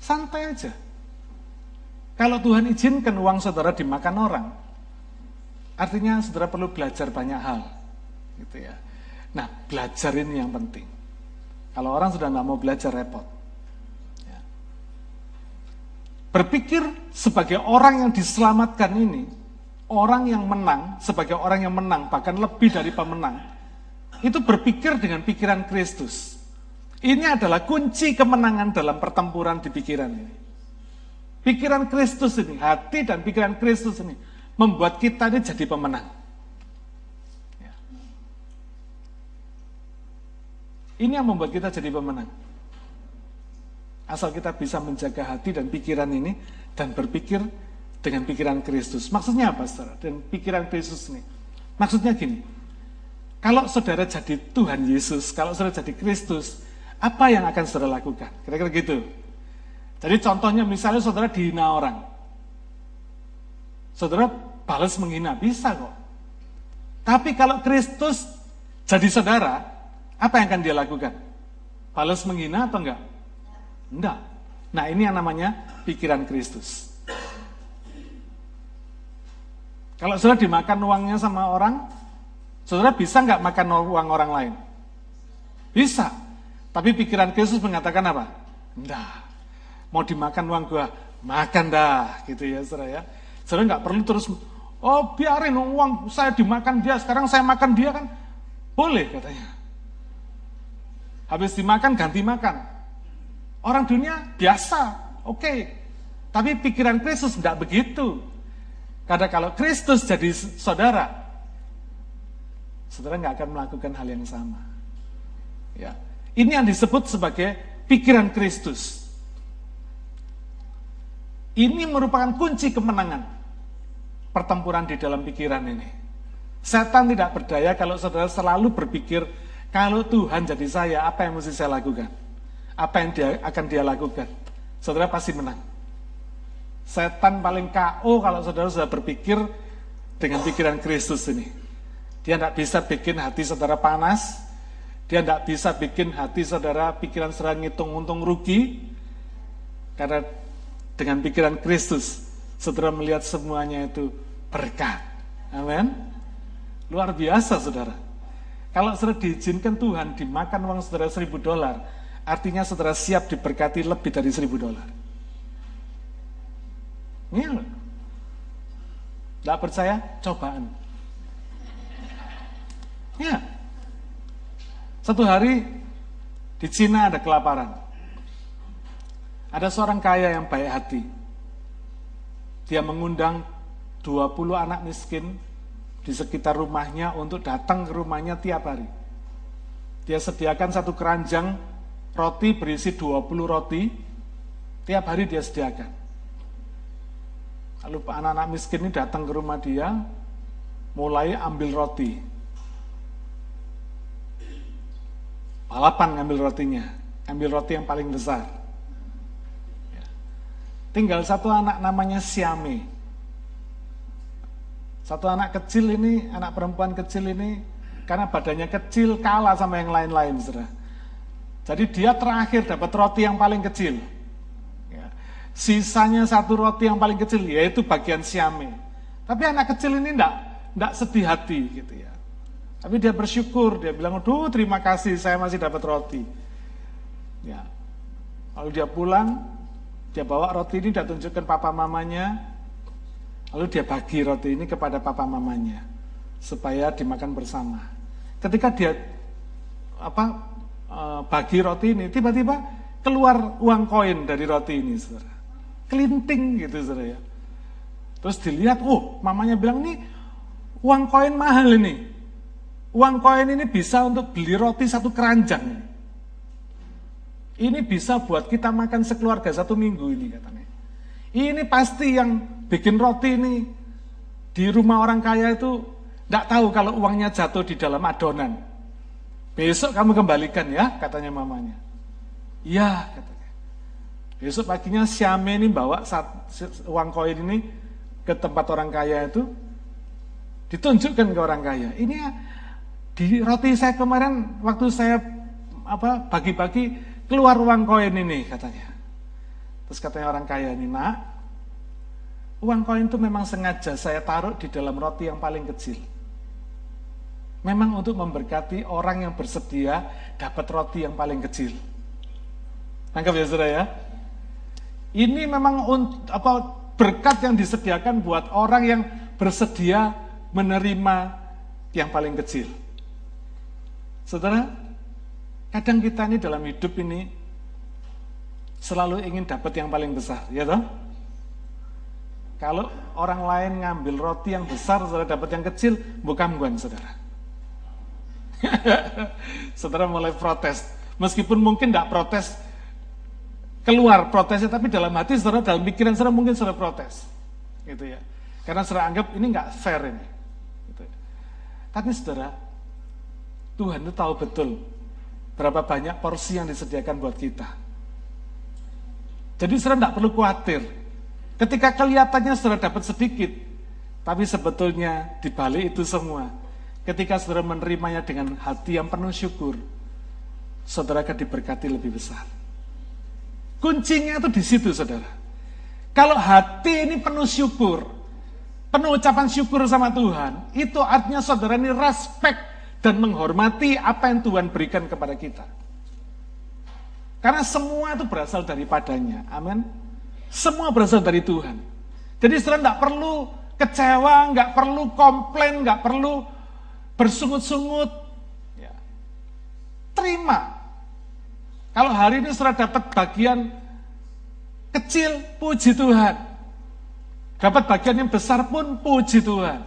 Speaker 1: Santai aja. Kalau Tuhan izinkan uang saudara dimakan orang, artinya saudara perlu belajar banyak hal. Gitu ya. Nah, belajar ini yang penting. Kalau orang sudah nggak mau belajar repot. Ya. Berpikir sebagai orang yang diselamatkan ini, orang yang menang, sebagai orang yang menang, bahkan lebih dari pemenang, itu berpikir dengan pikiran Kristus. Ini adalah kunci kemenangan dalam pertempuran di pikiran ini. Pikiran Kristus ini, hati dan pikiran Kristus ini, membuat kita ini jadi pemenang. Ini yang membuat kita jadi pemenang. Asal kita bisa menjaga hati dan pikiran ini dan berpikir dengan pikiran Kristus. Maksudnya apa, saudara? Dan pikiran Kristus ini. Maksudnya gini, kalau saudara jadi Tuhan Yesus, kalau saudara jadi Kristus, apa yang akan saudara lakukan? Kira-kira gitu. Jadi contohnya misalnya saudara dihina orang. Saudara balas menghina, bisa kok. Tapi kalau Kristus jadi saudara, apa yang akan dia lakukan? Balas menghina atau enggak? Enggak. Nah ini yang namanya pikiran Kristus. Kalau saudara dimakan uangnya sama orang, saudara bisa nggak makan uang orang lain? Bisa. Tapi pikiran Kristus mengatakan apa? Enggak. Mau dimakan uang gua, makan dah, gitu ya saudara ya. Saudara nggak perlu terus, oh biarin uang saya dimakan dia, sekarang saya makan dia kan, boleh katanya. Habis dimakan ganti makan. Orang dunia biasa, oke. Okay. Tapi pikiran Kristus tidak begitu. Karena kalau Kristus jadi saudara, saudara nggak akan melakukan hal yang sama. Ya, ini yang disebut sebagai pikiran Kristus. Ini merupakan kunci kemenangan pertempuran di dalam pikiran ini. Setan tidak berdaya kalau saudara selalu berpikir kalau Tuhan jadi saya, apa yang mesti saya lakukan? Apa yang dia akan dia lakukan? Saudara pasti menang. Setan paling KO kalau saudara sudah berpikir dengan pikiran Kristus ini. Dia tidak bisa bikin hati saudara panas, dia tidak bisa bikin hati saudara pikiran saudara ngitung untung rugi, karena dengan pikiran Kristus, saudara melihat semuanya itu berkat. Amin. Luar biasa saudara. Kalau saudara diizinkan Tuhan dimakan uang saudara seribu dolar, artinya saudara siap diberkati lebih dari seribu dolar. Ini loh. Tidak percaya? Cobaan. Ya. Satu hari di Cina ada kelaparan. Ada seorang kaya yang baik hati. Dia mengundang 20 anak miskin di sekitar rumahnya untuk datang ke rumahnya tiap hari. Dia sediakan satu keranjang roti berisi 20 roti, tiap hari dia sediakan. Lalu anak-anak miskin ini datang ke rumah dia, mulai ambil roti. Balapan ngambil rotinya, ambil roti yang paling besar. Ya. Tinggal satu anak namanya Siame. Satu anak kecil ini, anak perempuan kecil ini, karena badannya kecil kalah sama yang lain-lain, saudara. Jadi dia terakhir dapat roti yang paling kecil. Sisanya satu roti yang paling kecil, yaitu bagian siame. Tapi anak kecil ini enggak, enggak sedih hati gitu ya. Tapi dia bersyukur, dia bilang, aduh terima kasih saya masih dapat roti. Ya. Lalu dia pulang, dia bawa roti ini, dia tunjukkan papa mamanya, lalu dia bagi roti ini kepada papa mamanya, supaya dimakan bersama. Ketika dia apa eh, bagi roti ini, tiba-tiba keluar uang koin dari roti ini, saudara kelinting gitu saudara ya. Terus dilihat, oh mamanya bilang nih uang koin mahal ini. Uang koin ini bisa untuk beli roti satu keranjang. Ini bisa buat kita makan sekeluarga satu minggu ini katanya. Ini pasti yang bikin roti ini di rumah orang kaya itu tidak tahu kalau uangnya jatuh di dalam adonan. Besok kamu kembalikan ya, katanya mamanya. Iya, katanya. Besok paginya Syame ini bawa uang koin ini ke tempat orang kaya itu, ditunjukkan ke orang kaya. Ini ya, di roti saya kemarin waktu saya apa bagi-bagi keluar uang koin ini katanya. Terus katanya orang kaya ini, nak, uang koin itu memang sengaja saya taruh di dalam roti yang paling kecil. Memang untuk memberkati orang yang bersedia dapat roti yang paling kecil. Tangkap ya saudara ya? Ini memang apa berkat yang disediakan buat orang yang bersedia menerima yang paling kecil. Saudara, kadang kita ini dalam hidup ini selalu ingin dapat yang paling besar, ya toh? Kalau orang lain ngambil roti yang besar, saudara dapat yang kecil, bukan bukan saudara. *laughs* saudara mulai protes. Meskipun mungkin tidak protes keluar protesnya, tapi dalam hati saudara, dalam pikiran saudara mungkin saudara protes. Gitu ya. Karena saudara anggap ini nggak fair ini. Gitu ya. Tapi saudara, Tuhan itu tahu betul berapa banyak porsi yang disediakan buat kita. Jadi saudara tidak perlu khawatir. Ketika kelihatannya saudara dapat sedikit, tapi sebetulnya di balik itu semua, ketika saudara menerimanya dengan hati yang penuh syukur, saudara akan diberkati lebih besar. Kuncinya itu di situ, saudara. Kalau hati ini penuh syukur, penuh ucapan syukur sama Tuhan, itu artinya saudara ini respect dan menghormati apa yang Tuhan berikan kepada kita. Karena semua itu berasal daripadanya. Amin. Semua berasal dari Tuhan. Jadi saudara tidak perlu kecewa, nggak perlu komplain, nggak perlu bersungut-sungut. Ya. Terima kalau hari ini sudah dapat bagian kecil, puji Tuhan. Dapat bagian yang besar pun puji Tuhan.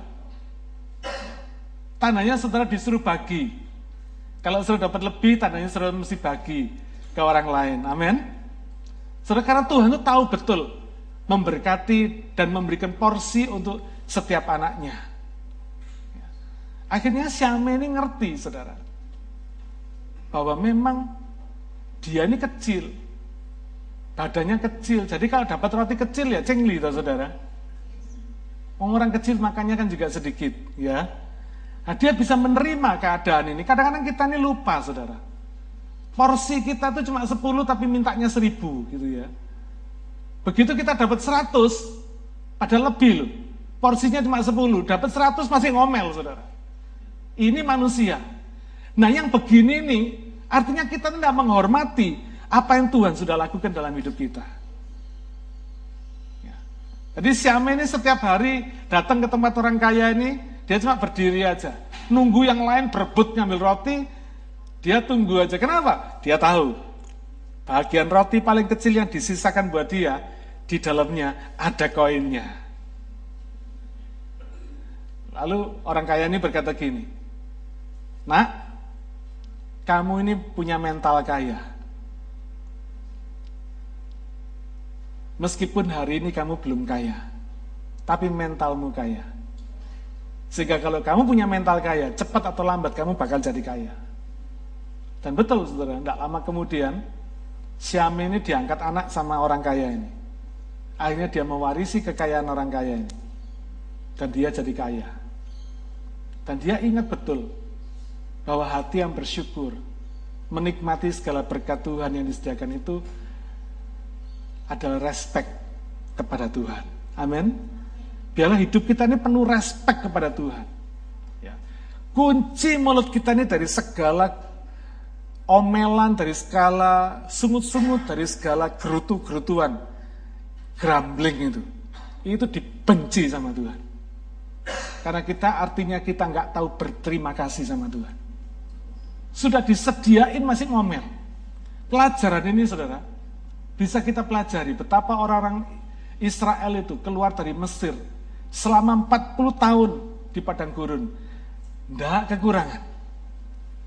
Speaker 1: Tandanya saudara disuruh bagi. Kalau sudah dapat lebih, tandanya saudara mesti bagi ke orang lain. Amin. Saudara, karena Tuhan itu tahu betul memberkati dan memberikan porsi untuk setiap anaknya. Akhirnya Syame ini ngerti, saudara, bahwa memang dia ini kecil. badannya kecil. Jadi kalau dapat roti kecil ya cengli saudara. Orang kecil makannya kan juga sedikit ya. Nah, dia bisa menerima keadaan ini. Kadang-kadang kita ini lupa saudara. Porsi kita tuh cuma 10 tapi mintanya 1000 gitu ya. Begitu kita dapat 100, padahal lebih loh. Porsinya cuma 10, dapat 100 masih ngomel saudara. Ini manusia. Nah yang begini nih, artinya kita tidak menghormati apa yang Tuhan sudah lakukan dalam hidup kita. Ya. Jadi Syame ini setiap hari datang ke tempat orang kaya ini, dia cuma berdiri aja. Nunggu yang lain berebut ngambil roti, dia tunggu aja. Kenapa? Dia tahu. Bagian roti paling kecil yang disisakan buat dia, di dalamnya ada koinnya. Lalu orang kaya ini berkata gini, Nak, kamu ini punya mental kaya. Meskipun hari ini kamu belum kaya, tapi mentalmu kaya. Sehingga kalau kamu punya mental kaya, cepat atau lambat kamu bakal jadi kaya. Dan betul saudara, tidak lama kemudian, Syam ini diangkat anak sama orang kaya ini. Akhirnya dia mewarisi kekayaan orang kaya ini. Dan dia jadi kaya. Dan dia ingat betul bahwa hati yang bersyukur, menikmati segala berkat Tuhan yang disediakan itu adalah respect kepada Tuhan. Amin. Biarlah hidup kita ini penuh respect kepada Tuhan. Ya. Kunci mulut kita ini dari segala omelan, dari segala sungut-sungut, dari segala gerutu-gerutuan, grumbling itu. Itu dibenci sama Tuhan. Karena kita artinya kita nggak tahu berterima kasih sama Tuhan. Sudah disediain masih ngomel. Pelajaran ini saudara, bisa kita pelajari betapa orang-orang Israel itu keluar dari Mesir selama 40 tahun di padang gurun. Tidak kekurangan.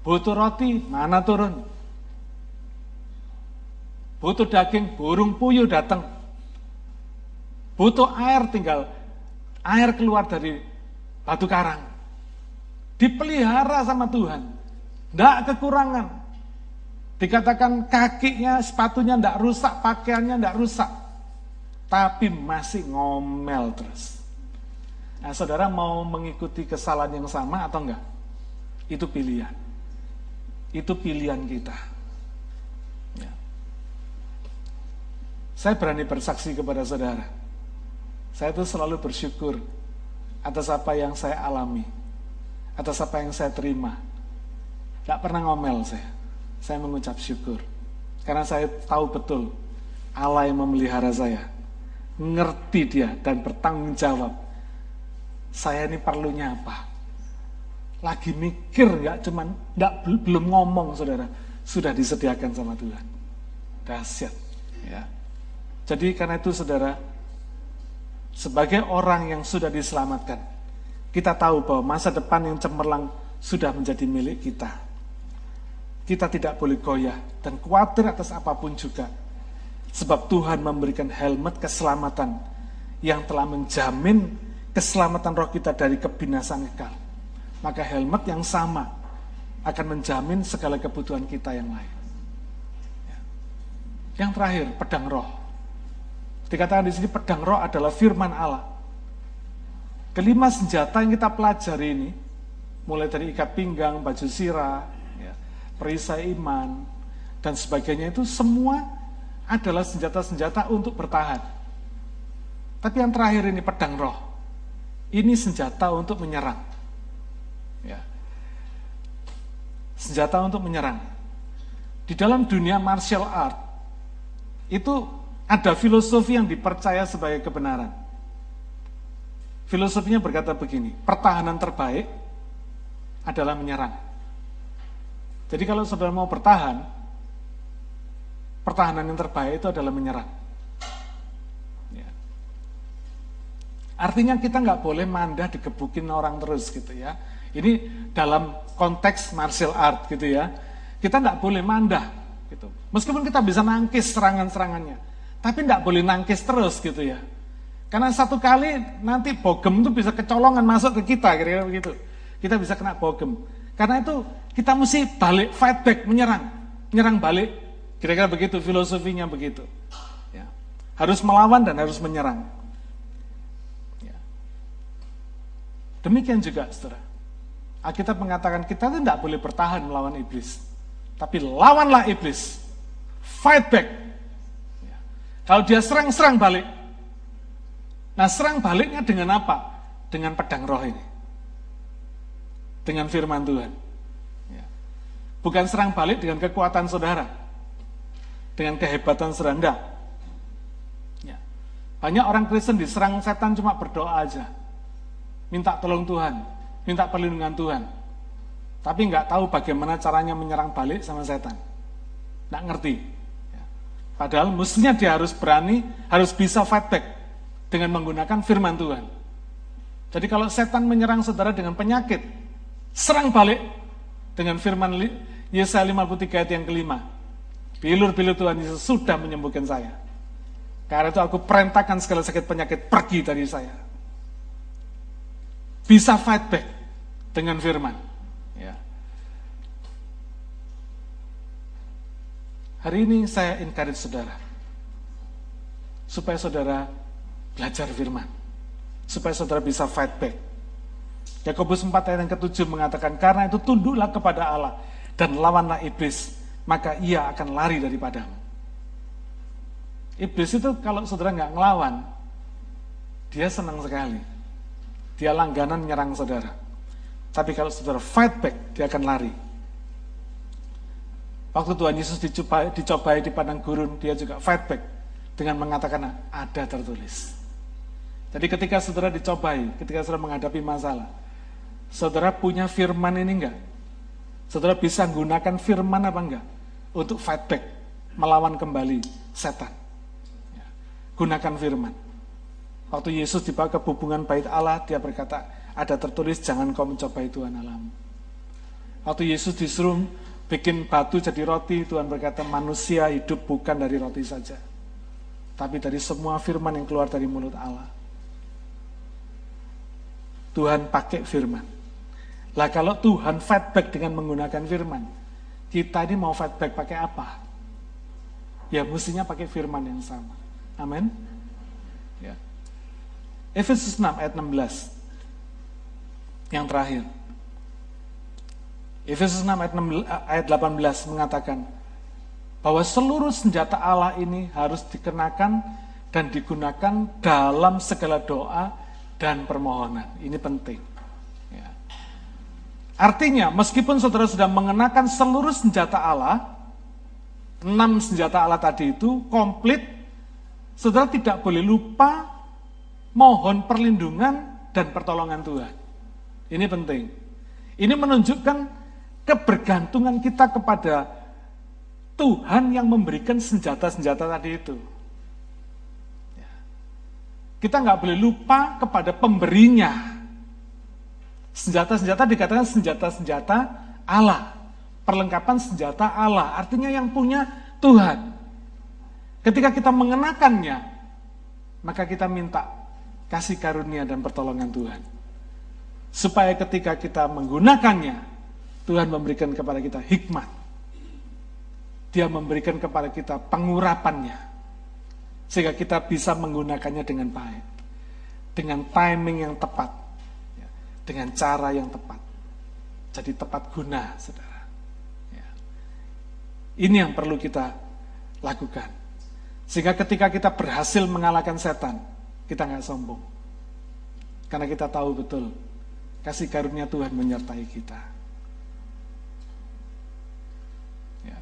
Speaker 1: Butuh roti, mana turun? Butuh daging, burung puyuh datang. Butuh air, tinggal air keluar dari batu karang. Dipelihara sama Tuhan. Tidak kekurangan. Dikatakan kakinya, sepatunya tidak rusak, pakaiannya tidak rusak. Tapi masih ngomel terus. Nah, saudara mau mengikuti kesalahan yang sama atau enggak? Itu pilihan. Itu pilihan kita. Ya. Saya berani bersaksi kepada saudara. Saya itu selalu bersyukur atas apa yang saya alami. Atas apa yang saya terima. Tidak pernah ngomel saya saya mengucap syukur. Karena saya tahu betul Allah yang memelihara saya. Ngerti dia dan bertanggung jawab. Saya ini perlunya apa? Lagi mikir nggak cuman nggak belum ngomong saudara, sudah disediakan sama Tuhan. Dahsyat. Ya. Jadi karena itu saudara, sebagai orang yang sudah diselamatkan, kita tahu bahwa masa depan yang cemerlang sudah menjadi milik kita. Kita tidak boleh goyah dan khawatir atas apa pun juga. Sebab Tuhan memberikan helmet keselamatan yang telah menjamin keselamatan roh kita dari kebinasaan kekal. Maka helmet yang sama akan menjamin segala kebutuhan kita yang lain. Ya. Yang terakhir, pedang roh. Dikatakan di sini pedang roh adalah firman Allah. Kelima senjata yang kita pelajari ini, mulai dari ikat pinggang, baju sirah, perisai iman, dan sebagainya itu semua adalah senjata-senjata untuk bertahan. Tapi yang terakhir ini pedang roh. Ini senjata untuk menyerang. Ya. Senjata untuk menyerang. Di dalam dunia martial art, itu ada filosofi yang dipercaya sebagai kebenaran. Filosofinya berkata begini, pertahanan terbaik adalah menyerang. Jadi kalau saudara mau bertahan, pertahanan yang terbaik itu adalah menyerang. Artinya kita nggak boleh mandah digebukin orang terus gitu ya. Ini dalam konteks martial art gitu ya. Kita nggak boleh mandah gitu. Meskipun kita bisa nangkis serangan-serangannya, tapi nggak boleh nangkis terus gitu ya. Karena satu kali nanti bogem itu bisa kecolongan masuk ke kita kira-kira begitu. Kita bisa kena bogem. Karena itu kita mesti balik, fight back, menyerang. Menyerang balik. Kira-kira begitu, filosofinya begitu. Harus melawan dan harus menyerang. Ya. Demikian juga, saudara. Alkitab mengatakan kita tidak boleh bertahan melawan iblis. Tapi lawanlah iblis. Fight back. Ya. Kalau dia serang-serang balik. Nah serang baliknya dengan apa? Dengan pedang roh ini. Dengan firman Tuhan. Ya. Bukan serang balik dengan kekuatan saudara. Dengan kehebatan saudara. Ya. Banyak orang Kristen diserang setan cuma berdoa aja. Minta tolong Tuhan minta perlindungan Tuhan. Tapi nggak tahu bagaimana caranya menyerang balik sama setan. Nggak ngerti. Ya. Padahal mestinya dia harus berani, harus bisa fight back dengan menggunakan firman Tuhan. Jadi kalau setan menyerang saudara dengan penyakit, serang balik dengan firman Yesaya 53 ayat yang kelima. Bilur-bilur Tuhan Yesus sudah menyembuhkan saya. Karena itu aku perintahkan segala sakit penyakit pergi dari saya. Bisa fight back dengan firman. Ya. Hari ini saya encourage saudara, supaya saudara belajar firman, supaya saudara bisa fight back. Yakobus 4 ayat yang ketujuh mengatakan, karena itu tunduklah kepada Allah dan lawanlah iblis, maka ia akan lari daripadamu. Iblis itu kalau saudara nggak ngelawan, dia senang sekali. Dia langganan nyerang saudara. Tapi kalau saudara fight back, dia akan lari. Waktu Tuhan Yesus dicobai, dicobai di padang gurun, dia juga fight back dengan mengatakan ada tertulis. Jadi ketika saudara dicobai, ketika saudara menghadapi masalah, saudara punya firman ini enggak? Saudara bisa gunakan firman apa enggak? Untuk fight back, melawan kembali setan. Ya, gunakan firman. Waktu Yesus dibawa ke hubungan bait Allah, dia berkata, ada tertulis jangan kau mencobai Tuhan Allahmu. Waktu Yesus disuruh bikin batu jadi roti, Tuhan berkata manusia hidup bukan dari roti saja. Tapi dari semua firman yang keluar dari mulut Allah. Tuhan pakai firman. Lah kalau Tuhan feedback dengan menggunakan firman, kita ini mau feedback pakai apa? Ya mestinya pakai firman yang sama. Amin. Efesus 6 ayat 16 yang terakhir. Efesus 6 ayat 18 mengatakan bahwa seluruh senjata Allah ini harus dikenakan dan digunakan dalam segala doa dan permohonan. Ini penting. Ya. Artinya, meskipun saudara sudah mengenakan seluruh senjata Allah, enam senjata Allah tadi itu komplit, saudara tidak boleh lupa mohon perlindungan dan pertolongan Tuhan. Ini penting. Ini menunjukkan kebergantungan kita kepada Tuhan yang memberikan senjata-senjata tadi itu. Ya. Kita nggak boleh lupa kepada pemberinya. Senjata-senjata dikatakan senjata-senjata Allah. Perlengkapan senjata Allah. Artinya yang punya Tuhan. Ketika kita mengenakannya, maka kita minta kasih karunia dan pertolongan Tuhan supaya ketika kita menggunakannya, Tuhan memberikan kepada kita hikmat. Dia memberikan kepada kita pengurapannya, sehingga kita bisa menggunakannya dengan baik, dengan timing yang tepat, ya, dengan cara yang tepat. Jadi tepat guna, saudara. Ya. Ini yang perlu kita lakukan. Sehingga ketika kita berhasil mengalahkan setan, kita nggak sombong. Karena kita tahu betul Kasih karunia Tuhan menyertai kita. Ya.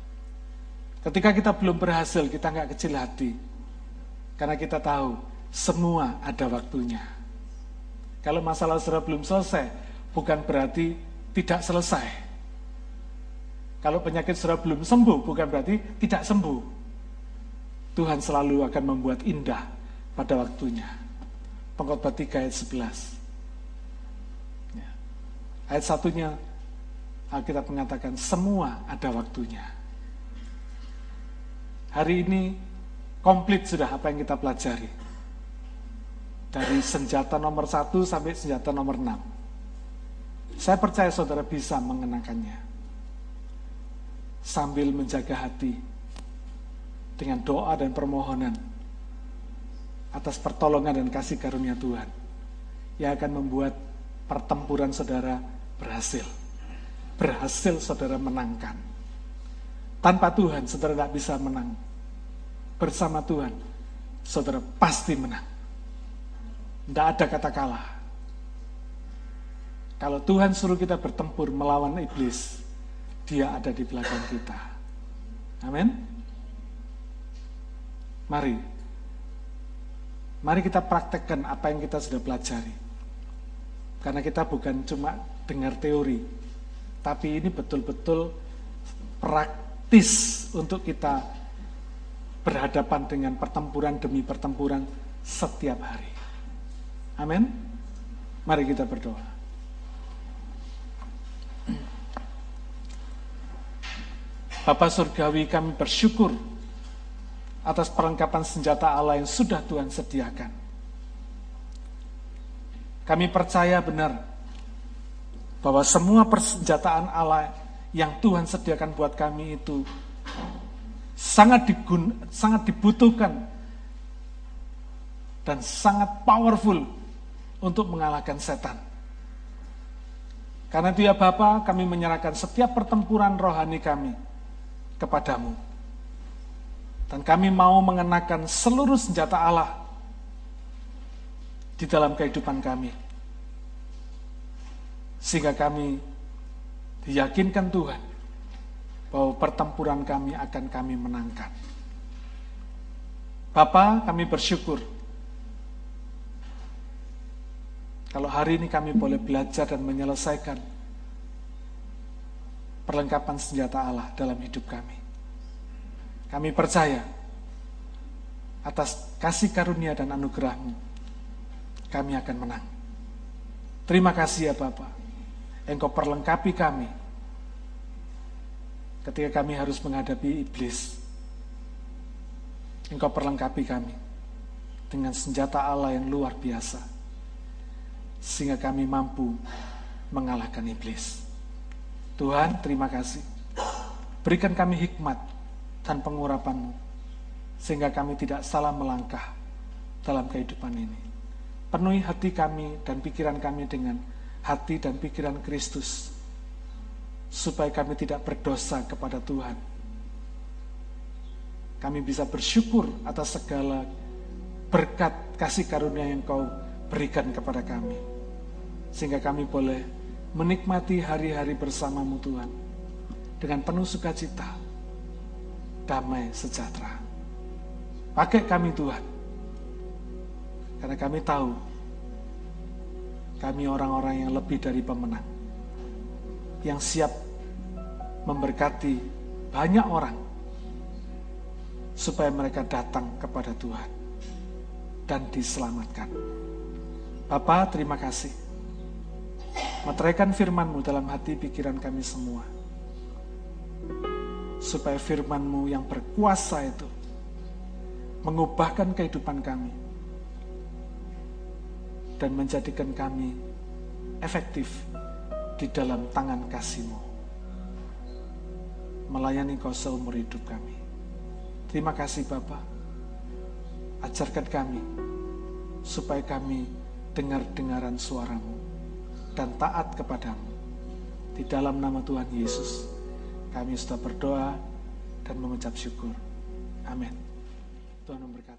Speaker 1: Ketika kita belum berhasil, kita nggak kecil hati. Karena kita tahu, semua ada waktunya. Kalau masalah sudah belum selesai, bukan berarti tidak selesai. Kalau penyakit sudah belum sembuh, bukan berarti tidak sembuh. Tuhan selalu akan membuat indah pada waktunya. Pengkhotbah 3 ayat 11. Ayat satunya Alkitab mengatakan semua ada waktunya. Hari ini komplit sudah apa yang kita pelajari. Dari senjata nomor satu sampai senjata nomor enam. Saya percaya saudara bisa mengenakannya. Sambil menjaga hati dengan doa dan permohonan atas pertolongan dan kasih karunia Tuhan yang akan membuat pertempuran saudara berhasil. Berhasil saudara menangkan. Tanpa Tuhan saudara tidak bisa menang. Bersama Tuhan saudara pasti menang. Tidak ada kata kalah. Kalau Tuhan suruh kita bertempur melawan iblis, dia ada di belakang kita. Amin. Mari. Mari kita praktekkan apa yang kita sudah pelajari. Karena kita bukan cuma dengar teori, tapi ini betul-betul praktis untuk kita berhadapan dengan pertempuran demi pertempuran setiap hari. Amin. Mari kita berdoa. Bapak Surgawi kami bersyukur atas perlengkapan senjata Allah yang sudah Tuhan sediakan. Kami percaya benar bahwa semua persenjataan Allah yang Tuhan sediakan buat kami itu sangat digun, sangat dibutuhkan dan sangat powerful untuk mengalahkan setan. Karena itu ya Bapak, kami menyerahkan setiap pertempuran rohani kami kepadamu. Dan kami mau mengenakan seluruh senjata Allah di dalam kehidupan kami. Sehingga kami diyakinkan Tuhan bahwa pertempuran kami akan kami menangkan. Bapak, kami bersyukur kalau hari ini kami boleh belajar dan menyelesaikan perlengkapan senjata Allah dalam hidup kami. Kami percaya atas kasih karunia dan anugerahmu, kami akan menang. Terima kasih ya Bapak, Engkau perlengkapi kami ketika kami harus menghadapi iblis. Engkau perlengkapi kami dengan senjata Allah yang luar biasa, sehingga kami mampu mengalahkan iblis. Tuhan, terima kasih. Berikan kami hikmat dan pengurapan-Mu, sehingga kami tidak salah melangkah dalam kehidupan ini. Penuhi hati kami dan pikiran kami dengan hati dan pikiran Kristus, supaya kami tidak berdosa kepada Tuhan. Kami bisa bersyukur atas segala berkat kasih karunia yang kau berikan kepada kami. Sehingga kami boleh menikmati hari-hari bersamamu Tuhan dengan penuh sukacita, damai, sejahtera. Pakai kami Tuhan, karena kami tahu kami orang-orang yang lebih dari pemenang, yang siap memberkati banyak orang supaya mereka datang kepada Tuhan dan diselamatkan. Bapak, terima kasih Materaikan firman-Mu dalam hati pikiran kami semua. Supaya firman-Mu yang berkuasa itu mengubahkan kehidupan kami dan menjadikan kami efektif di dalam tangan kasih-Mu. Melayani kau seumur hidup kami. Terima kasih Bapak. Ajarkan kami supaya kami dengar-dengaran suaramu dan taat kepadamu. Di dalam nama Tuhan Yesus, kami sudah berdoa dan mengucap syukur. Amin. Tuhan memberkati.